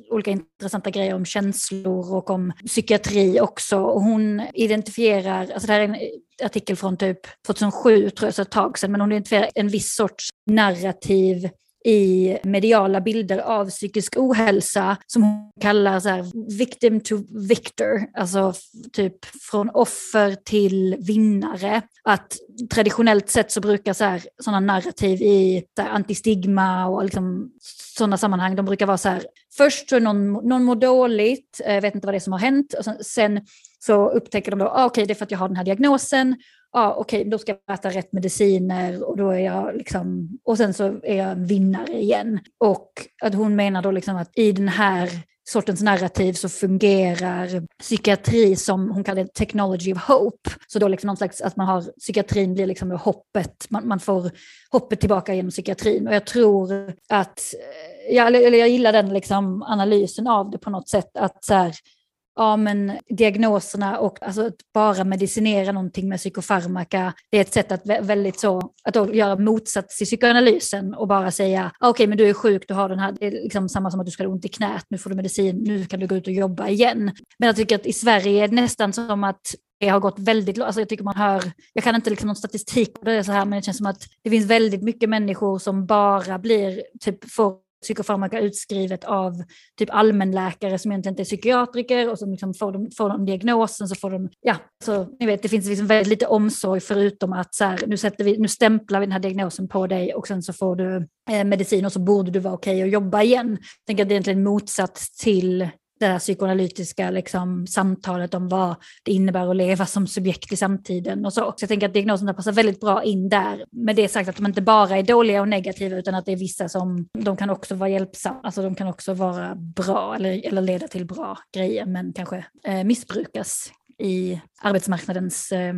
olika intressanta grejer om känslor och om psykiatri också. Och hon identifierar, alltså det här är en artikel från typ 2007 tror jag, så ett tag sedan, men hon identifierar en viss sorts narrativ i mediala bilder av psykisk ohälsa som hon kallar så här, victim to victor, alltså typ från offer till vinnare. Att traditionellt sett så brukar så här, sådana narrativ i så här, antistigma och liksom, sådana sammanhang, de brukar vara så här, först så någon, någon mår dåligt, eh, vet inte vad det är som har hänt, och sen, sen så upptäcker de då, ah, okej okay, det är för att jag har den här diagnosen ja okej, okay, då ska jag äta rätt mediciner och då är jag liksom, och sen så är jag en vinnare igen. Och att hon menar då liksom att i den här sortens narrativ så fungerar psykiatri som hon kallar det technology of hope. Så då liksom någon slags att man har, psykiatrin blir liksom hoppet, man, man får hoppet tillbaka genom psykiatrin. Och jag tror att, ja, eller jag gillar den liksom analysen av det på något sätt, att så här, ja, men diagnoserna och alltså att bara medicinera någonting med psykofarmaka, det är ett sätt att väldigt så, att göra motsats till psykoanalysen och bara säga, ah, okej okay, men du är sjuk, du har den här, det är liksom samma som att du ska ha ont i knät, nu får du medicin, nu kan du gå ut och jobba igen. Men jag tycker att i Sverige är det nästan som att det har gått väldigt långt. Alltså jag tycker man hör, jag kan inte liksom någon statistik på det så här, men det känns som att det finns väldigt mycket människor som bara blir, typ får psykofarmaka utskrivet av typ allmänläkare som egentligen inte är psykiatriker och som liksom får, de, får de diagnosen så får de, ja, så ni vet det finns liksom väldigt lite omsorg förutom att så här, nu, sätter vi, nu stämplar vi den här diagnosen på dig och sen så får du eh, medicin och så borde du vara okej okay att jobba igen. Jag tänker att det är egentligen motsats till det här psykoanalytiska liksom, samtalet om vad det innebär att leva som subjekt i samtiden och så. så jag tänker att diagnoserna passar väldigt bra in där. Med det sagt att de inte bara är dåliga och negativa utan att det är vissa som de kan också vara hjälpsamma, alltså de kan också vara bra eller, eller leda till bra grejer men kanske eh, missbrukas i arbetsmarknadens eh,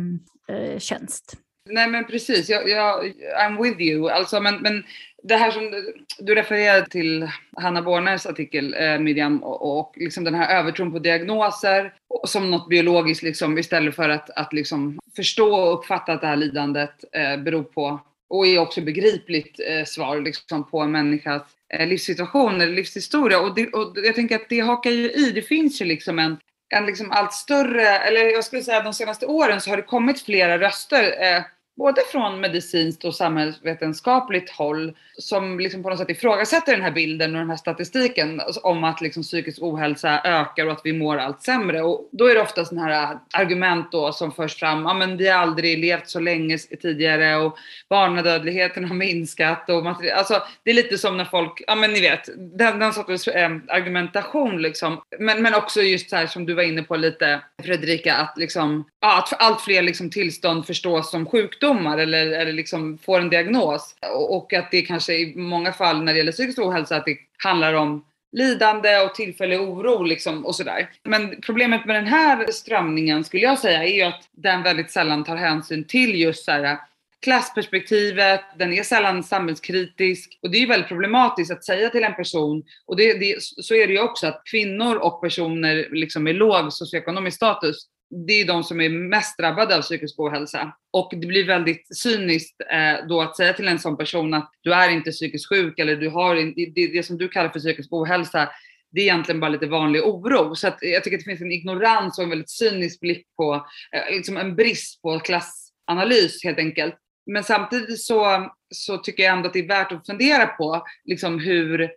eh, tjänst. Nej men precis, jag, jag, I'm with you. Alltså, men, men det här som du refererade till Hanna Borners artikel, eh, Miriam, och, och liksom den här övertron på diagnoser som något biologiskt liksom, istället för att, att liksom förstå och uppfatta att det här lidandet eh, beror på och är också begripligt eh, svar liksom, på en människas eh, livssituation eller livshistoria. Och, det, och jag tänker att det hakar ju i, det finns ju liksom en en liksom allt större, eller jag skulle säga de senaste åren så har det kommit flera röster eh, både från medicinskt och samhällsvetenskapligt håll som liksom på något sätt ifrågasätter den här bilden och den här statistiken om att liksom psykisk ohälsa ökar och att vi mår allt sämre. Och då är det ofta sådana här argument då som förs fram, ja men vi har aldrig levt så länge tidigare och barnadödligheten har minskat och alltså det är lite som när folk, ja men ni vet, den, den sortens eh, argumentation liksom. Men, men också just så här som du var inne på lite Fredrika, att liksom, ja, att allt fler liksom tillstånd förstås som sjukdomar eller, eller liksom får en diagnos. Och, att det kanske i många fall när det gäller psykisk ohälsa att det handlar om lidande och tillfällig oro liksom och sådär. Men problemet med den här strömningen skulle jag säga är ju att den väldigt sällan tar hänsyn till just så här, klassperspektivet, den är sällan samhällskritisk. Och det är ju väldigt problematiskt att säga till en person, och det, det, så är det ju också att kvinnor och personer liksom med låg socioekonomisk status det är de som är mest drabbade av psykisk ohälsa. Och det blir väldigt cyniskt eh, då att säga till en sån person att du är inte psykiskt sjuk eller du har det, det som du kallar för psykisk ohälsa, det är egentligen bara lite vanlig oro. Så att jag tycker att det finns en ignorans och en väldigt cynisk blick på, eh, liksom en brist på klassanalys helt enkelt. Men samtidigt så, så tycker jag ändå att det är värt att fundera på liksom hur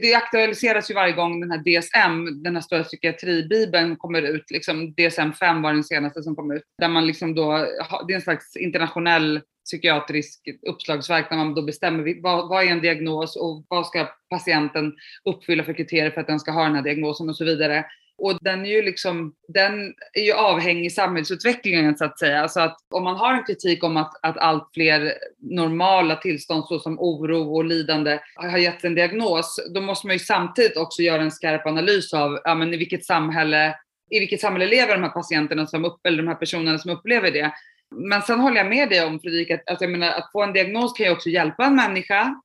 det aktualiseras ju varje gång den här DSM, den här stora psykiatribibeln kommer ut. Liksom DSM 5 var den senaste som kom ut. Där man liksom då, det är en slags internationell psykiatrisk uppslagsverk där man då bestämmer vad, vad är en diagnos och vad ska patienten uppfylla för kriterier för att den ska ha den här diagnosen och så vidare. Och den är ju liksom, den är ju avhängig samhällsutvecklingen så att säga. Alltså att om man har en kritik om att, att allt fler normala tillstånd såsom oro och lidande har gett en diagnos, då måste man ju samtidigt också göra en skarp analys av ja, men i vilket samhälle i vilket samhälle lever de här patienterna som upp, eller de här personerna som upplever det. Men sen håller jag med dig om Fredrik, att, alltså jag menar, att få en diagnos kan ju också hjälpa en människa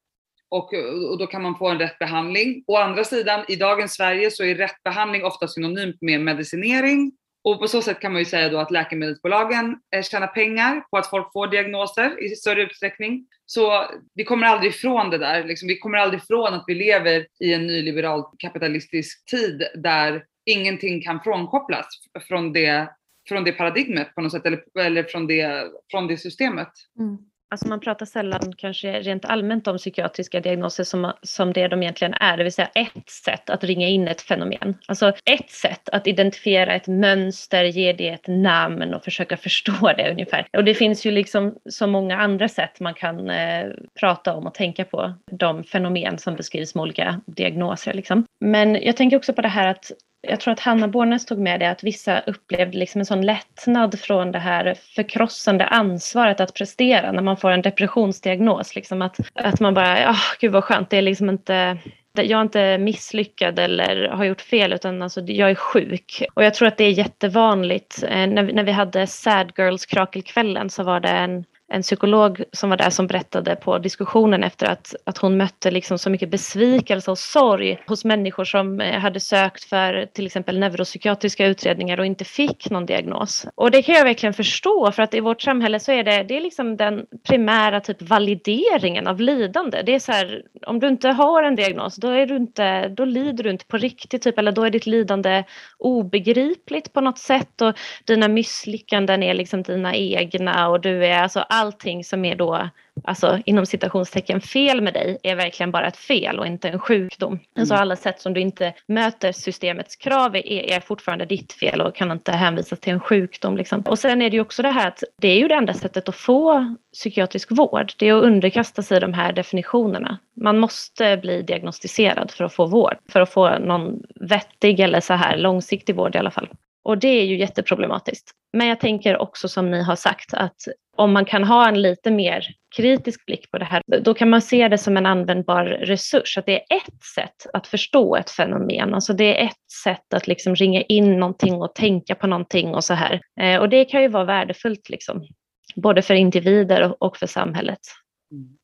och, eh, och, då kan man få en rätt behandling. Å andra sidan, i dagens Sverige så är rätt behandling ofta synonymt med medicinering. Och på så sätt kan man ju säga då att läkemedelsbolagen eh, tjänar pengar på att folk får diagnoser i större utsträckning. Så vi kommer aldrig ifrån det där. Liksom, vi kommer aldrig ifrån att vi lever i en nyliberal kapitalistisk tid där ingenting kan frånkopplas från det, från det paradigmet på något sätt, eller, eller från, det, från det systemet. Mm. Alltså man pratar sällan kanske rent allmänt om psykiatriska diagnoser som, som det de egentligen är, det vill säga ett sätt att ringa in ett fenomen. Alltså ett sätt att identifiera ett mönster, ge det ett namn och försöka förstå det ungefär. Och det finns ju liksom så många andra sätt man kan eh, prata om och tänka på de fenomen som beskrivs med olika diagnoser. Liksom. Men jag tänker också på det här att jag tror att Hanna Bornes tog med det att vissa upplevde liksom en sån lättnad från det här förkrossande ansvaret att prestera när man får en depressionsdiagnos. Liksom att, att man bara, ja, oh, gud vad skönt, det är liksom inte jag är inte misslyckad eller har gjort fel utan alltså, jag är sjuk. Och jag tror att det är jättevanligt. Eh, när vi hade Sad Girls Krakelkvällen så var det en en psykolog som var där som berättade på diskussionen efter att, att hon mötte liksom så mycket besvikelse och sorg hos människor som eh, hade sökt för till exempel neuropsykiatriska utredningar och inte fick någon diagnos. Och det kan jag verkligen förstå för att i vårt samhälle så är det, det är liksom den primära typ valideringen av lidande. Det är så här, om du inte har en diagnos då, är du inte, då lider du inte på riktigt typ, eller då är ditt lidande obegripligt på något sätt och dina misslyckanden är liksom dina egna och du är alltså allting som är då, alltså inom citationstecken fel med dig är verkligen bara ett fel och inte en sjukdom. Mm. Alltså alla sätt som du inte möter systemets krav är, är fortfarande ditt fel och kan inte hänvisas till en sjukdom. Liksom. Och sen är det ju också det här att det är ju det enda sättet att få psykiatrisk vård. Det är att underkasta sig de här definitionerna. Man måste bli diagnostiserad för att få vård, för att få någon vettig eller så här långsiktig vård i alla fall. Och det är ju jätteproblematiskt. Men jag tänker också som ni har sagt att om man kan ha en lite mer kritisk blick på det här, då kan man se det som en användbar resurs. Att det är ett sätt att förstå ett fenomen. Alltså det är ett sätt att liksom ringa in någonting och tänka på någonting och så här. Eh, och det kan ju vara värdefullt, liksom, både för individer och för samhället.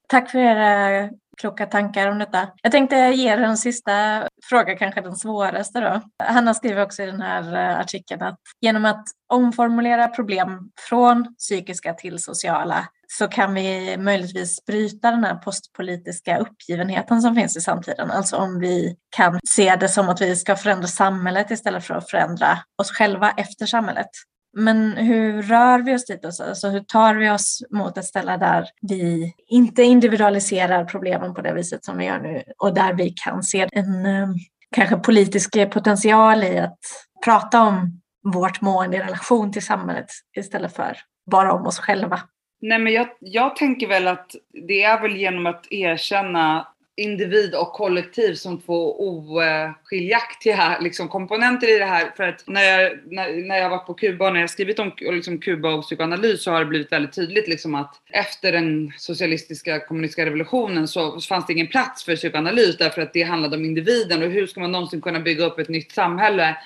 Tack för era kloka tankar om detta. Jag tänkte ge er en sista fråga, kanske den svåraste då. Hanna skriver också i den här eh, artikeln att genom att omformulera problem från psykiska till sociala så kan vi möjligtvis bryta den här postpolitiska uppgivenheten som finns i samtiden. Alltså om vi kan se det som att vi ska förändra samhället istället för att förändra oss själva efter samhället. Men hur rör vi oss dit? Alltså hur tar vi oss mot ett ställe där vi inte individualiserar problemen på det viset som vi gör nu och där vi kan se en ehm, kanske politisk potential i att prata om vårt mående i relation till samhället istället för bara om oss själva. Nej men jag, jag tänker väl att det är väl genom att erkänna individ och kollektiv som två oskiljaktiga liksom, komponenter i det här. För att när jag, när, när jag varit på Kuba och när jag skrivit om liksom, Kuba och psykoanalys så har det blivit väldigt tydligt liksom, att efter den socialistiska kommunistiska revolutionen så fanns det ingen plats för psykoanalys därför att det handlade om individen och hur ska man någonsin kunna bygga upp ett nytt samhälle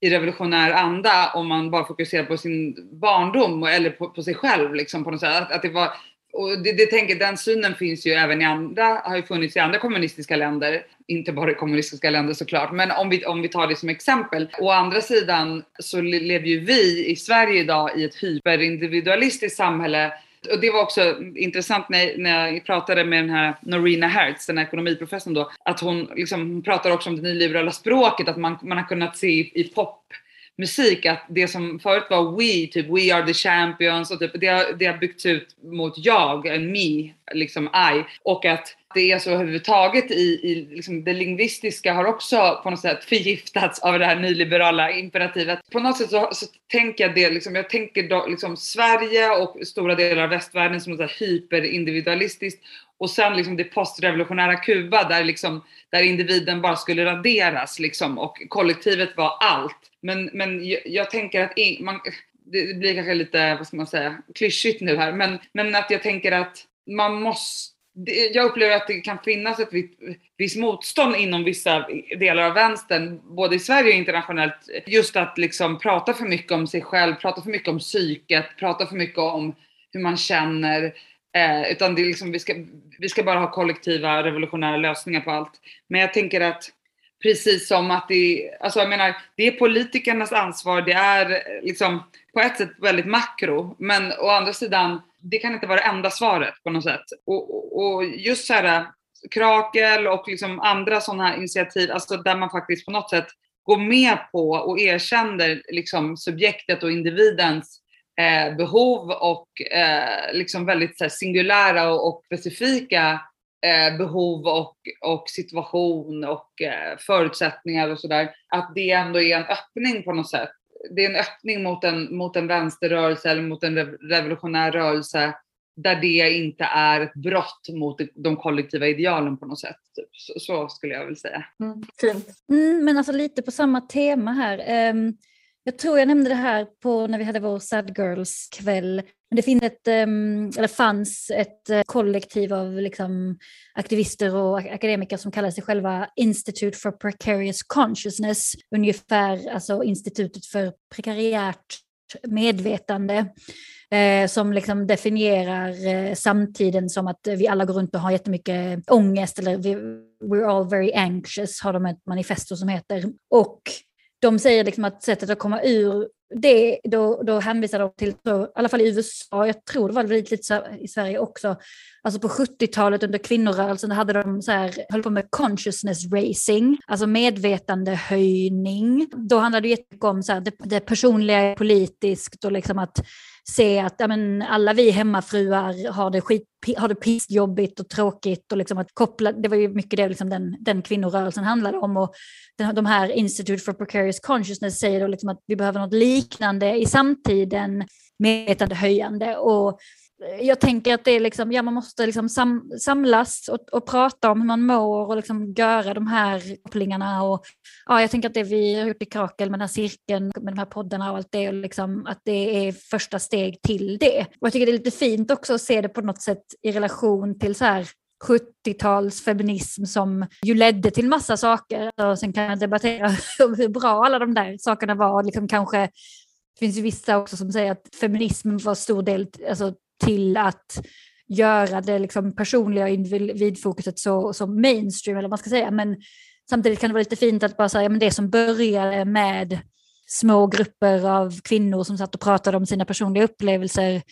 i revolutionär anda om man bara fokuserar på sin barndom eller på, på sig själv liksom på något sätt. Att, att det var och det, det tänker, den synen finns ju även i andra, har ju funnits i andra kommunistiska länder. Inte bara i kommunistiska länder såklart, men om vi, om vi tar det som exempel. Å andra sidan så lever ju vi i Sverige idag i ett hyperindividualistiskt samhälle och det var också intressant när, när jag pratade med den här Norina Hertz, den här ekonomiprofessorn då, att hon liksom pratar också om det nyliberala språket, att man, man har kunnat se i, i pop musik att det som förut var we, typ we are the champions och typ, det, har, det har byggts ut mot jag, en me, liksom I. Och att det är så överhuvudtaget i, i liksom det lingvistiska har också på något sätt förgiftats av det här nyliberala imperativet. På något sätt så, så tänker jag det, liksom, jag tänker då, liksom Sverige och stora delar av västvärlden som något hyperindividualistiskt och sen liksom det postrevolutionära Kuba där, liksom, där individen bara skulle raderas liksom, och kollektivet var allt. Men, men jag, jag tänker att in, man, det blir kanske lite, vad ska man säga, klyschigt nu här, men, men att jag tänker att man måste jag upplever att det kan finnas ett visst motstånd inom vissa delar av vänstern, både i Sverige och internationellt, just att liksom prata för mycket om sig själv, prata för mycket om psyket, prata för mycket om hur man känner, Eh, utan det är liksom, vi, ska, vi ska bara ha kollektiva revolutionära lösningar på allt. Men jag tänker att precis som att det, alltså jag menar, det är politikernas ansvar, det är eh, liksom på ett sätt väldigt makro, men å andra sidan, det kan inte vara det enda svaret på något sätt. Och, och, och just så här, äh, Krakel och liksom andra sådana här initiativ, alltså där man faktiskt på något sätt går med på och erkänner liksom subjektet och individens eh, behov och eh, liksom väldigt här, singulära och, och specifika eh, behov och, och situation och eh, förutsättningar och sådär. Att det ändå är en öppning på något sätt. Det är en öppning mot en, mot en vänsterrörelse eller mot en revolutionär rörelse där det inte är ett brott mot de kollektiva idealen på något sätt. Typ. Så, så, skulle jag vilja säga. Mm, fint. Mm, men alltså lite på samma tema här. Um, jag tror jag nämnde det här på när vi hade vår Sad Girls-kväll. Det finns ett, ehm, eller fanns ett eh, kollektiv av liksom aktivister och akademiker som kallar sig själva Institute for Precarious Consciousness, ungefär alltså institutet för prekariärt medvetande eh, som liksom definierar eh, samtiden som att vi alla går runt och har jättemycket ångest eller vi, we're all very anxious har de ett manifesto som heter. Och de säger liksom att sättet att komma ur det, då, då hänvisar de till, så, i alla fall i USA, jag tror det var lite, lite så i Sverige också, alltså på 70-talet under kvinnorörelsen hade de så här, höll på med consciousness racing, alltså medvetandehöjning. Då handlade det jättemycket om så här, det, det personliga politiskt och liksom att se att ja, men, alla vi hemmafruar har det, skit, har det pissjobbigt och tråkigt. Och liksom att koppla, det var ju mycket det liksom den, den kvinnorörelsen handlade om. Och den, de här Institute for Precarious Consciousness säger då liksom att vi behöver något liknande i samtiden, medvetandehöjande. Och jag tänker att det är liksom, ja, man måste liksom sam, samlas och, och, prata om hur man mår och liksom göra de här kopplingarna. Och, ja, jag tänker att det vi har gjort i Krakel med den här cirkeln, med de här poddarna och allt det, och liksom, att det är första steg till det. Och jag tycker det är lite fint också att se det på något sätt i relation till så här 70-tals feminism som ju ledde till massa saker. Och sen kan jag debattera <laughs> hur bra alla de där sakerna var. Liksom kanske, det finns ju vissa också som säger att feminism var stor del, alltså till att göra det liksom personliga och individfokuset så, så mainstream, eller vad man ska säga. Men samtidigt kan det vara lite fint att bara säga, men det som började med små grupper av kvinnor som satt och pratade om sina personliga upplevelser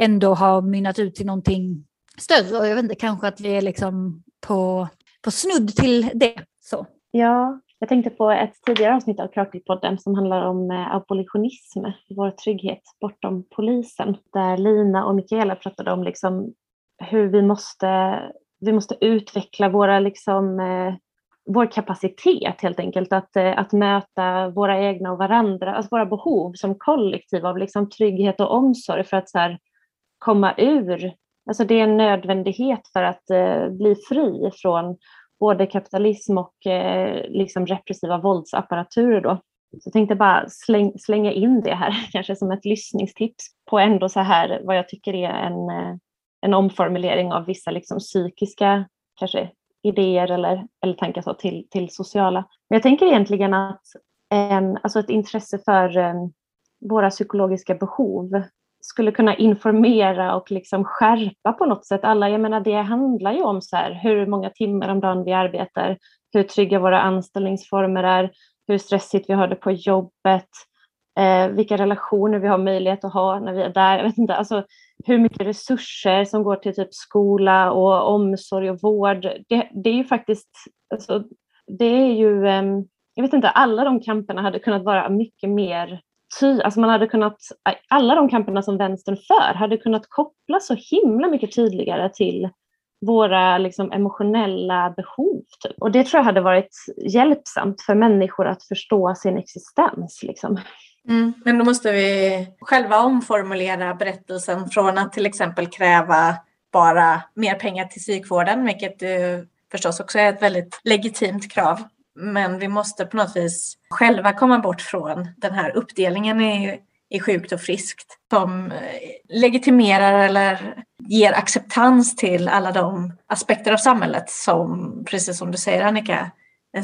ändå har mynnat ut till någonting större. Och jag vet inte, kanske att vi är liksom på, på snudd till det. Så. Ja, jag tänkte på ett tidigare avsnitt av Krakelpodden som handlar om eh, abolitionism, vår trygghet bortom polisen, där Lina och Mikaela pratade om liksom hur vi måste, vi måste utveckla våra liksom, eh, vår kapacitet helt enkelt att, eh, att möta våra egna och varandra, alltså våra behov som kollektiv av liksom trygghet och omsorg för att så här, komma ur, alltså det är en nödvändighet för att eh, bli fri från både kapitalism och eh, liksom repressiva våldsapparaturer. Då. Så jag tänkte bara släng, slänga in det här, <laughs> kanske som ett lyssningstips på ändå så här vad jag tycker är en, eh, en omformulering av vissa liksom psykiska kanske idéer eller, eller tankar så till, till sociala. Men jag tänker egentligen att en, alltså ett intresse för um, våra psykologiska behov skulle kunna informera och liksom skärpa på något sätt alla. Jag menar, det handlar ju om så här, hur många timmar om dagen vi arbetar, hur trygga våra anställningsformer är, hur stressigt vi har det på jobbet, eh, vilka relationer vi har möjlighet att ha när vi är där. Jag vet inte, alltså, hur mycket resurser som går till typ skola och omsorg och vård. Det, det är ju faktiskt, alltså, det är ju, eh, jag vet inte, alla de kamperna hade kunnat vara mycket mer ty, alltså man hade kunnat, alla de kamperna som vänstern för hade kunnat kopplas så himla mycket tydligare till våra liksom, emotionella behov. Typ. Och det tror jag hade varit hjälpsamt för människor att förstå sin existens. Liksom. Mm, men då måste vi själva omformulera berättelsen från att till exempel kräva bara mer pengar till psykvården, vilket förstås också är ett väldigt legitimt krav men vi måste på något vis själva komma bort från den här uppdelningen i, i sjukt och friskt som eh, legitimerar eller ger acceptans till alla de aspekter av samhället som, precis som du säger Annika,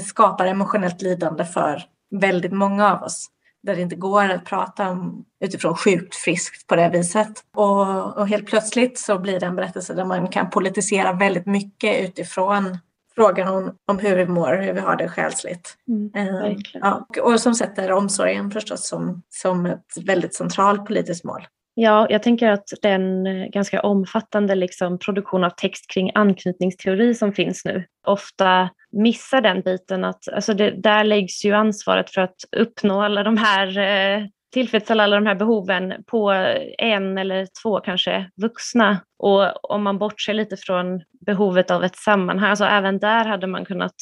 skapar emotionellt lidande för väldigt många av oss. Där det inte går att prata om utifrån sjukt friskt på det viset. Och, och helt plötsligt så blir det en berättelse där man kan politisera väldigt mycket utifrån frågan om, om hur vi mår, hur vi har det själsligt. Mm, eh, ja, och som sätter omsorgen förstås som, som ett väldigt centralt politiskt mål. Ja, jag tänker att den eh, ganska omfattande liksom, produktion av text kring anknytningsteori som finns nu ofta missar den biten att alltså det, där läggs ju ansvaret för att uppnå alla de här eh, tillfredsställa alla de här behoven på en eller två kanske vuxna. Och om man bortser lite från behovet av ett sammanhang, alltså även där hade man kunnat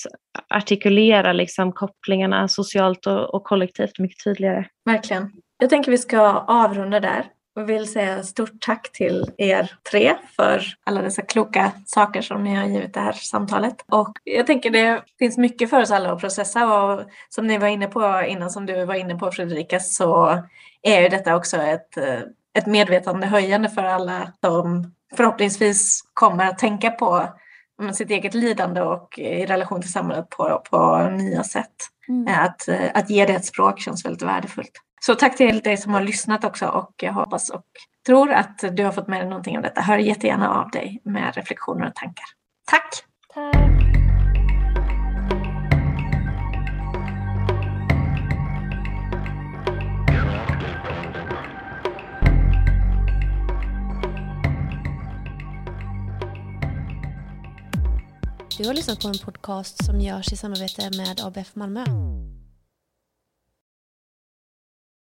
artikulera liksom kopplingarna socialt och, och kollektivt mycket tydligare. Verkligen. Jag tänker vi ska avrunda där och vill säga stort tack till er tre för alla dessa kloka saker som ni har givit det här samtalet. Och jag tänker det finns mycket för oss alla att processa och som ni var inne på innan, som du var inne på Fredrika, så är ju detta också ett, ett medvetandehöjande för alla som förhoppningsvis kommer att tänka på sitt eget lidande och i relation till samhället på, på nya sätt. Mm. Att, att ge det ett språk känns väldigt värdefullt. Så tack till dig som har lyssnat också och jag hoppas och tror att du har fått med dig någonting av detta. Hör jättegärna av dig med reflektioner och tankar. Tack! Tack! Du har lyssnat på en podcast som görs i samarbete med ABF Malmö.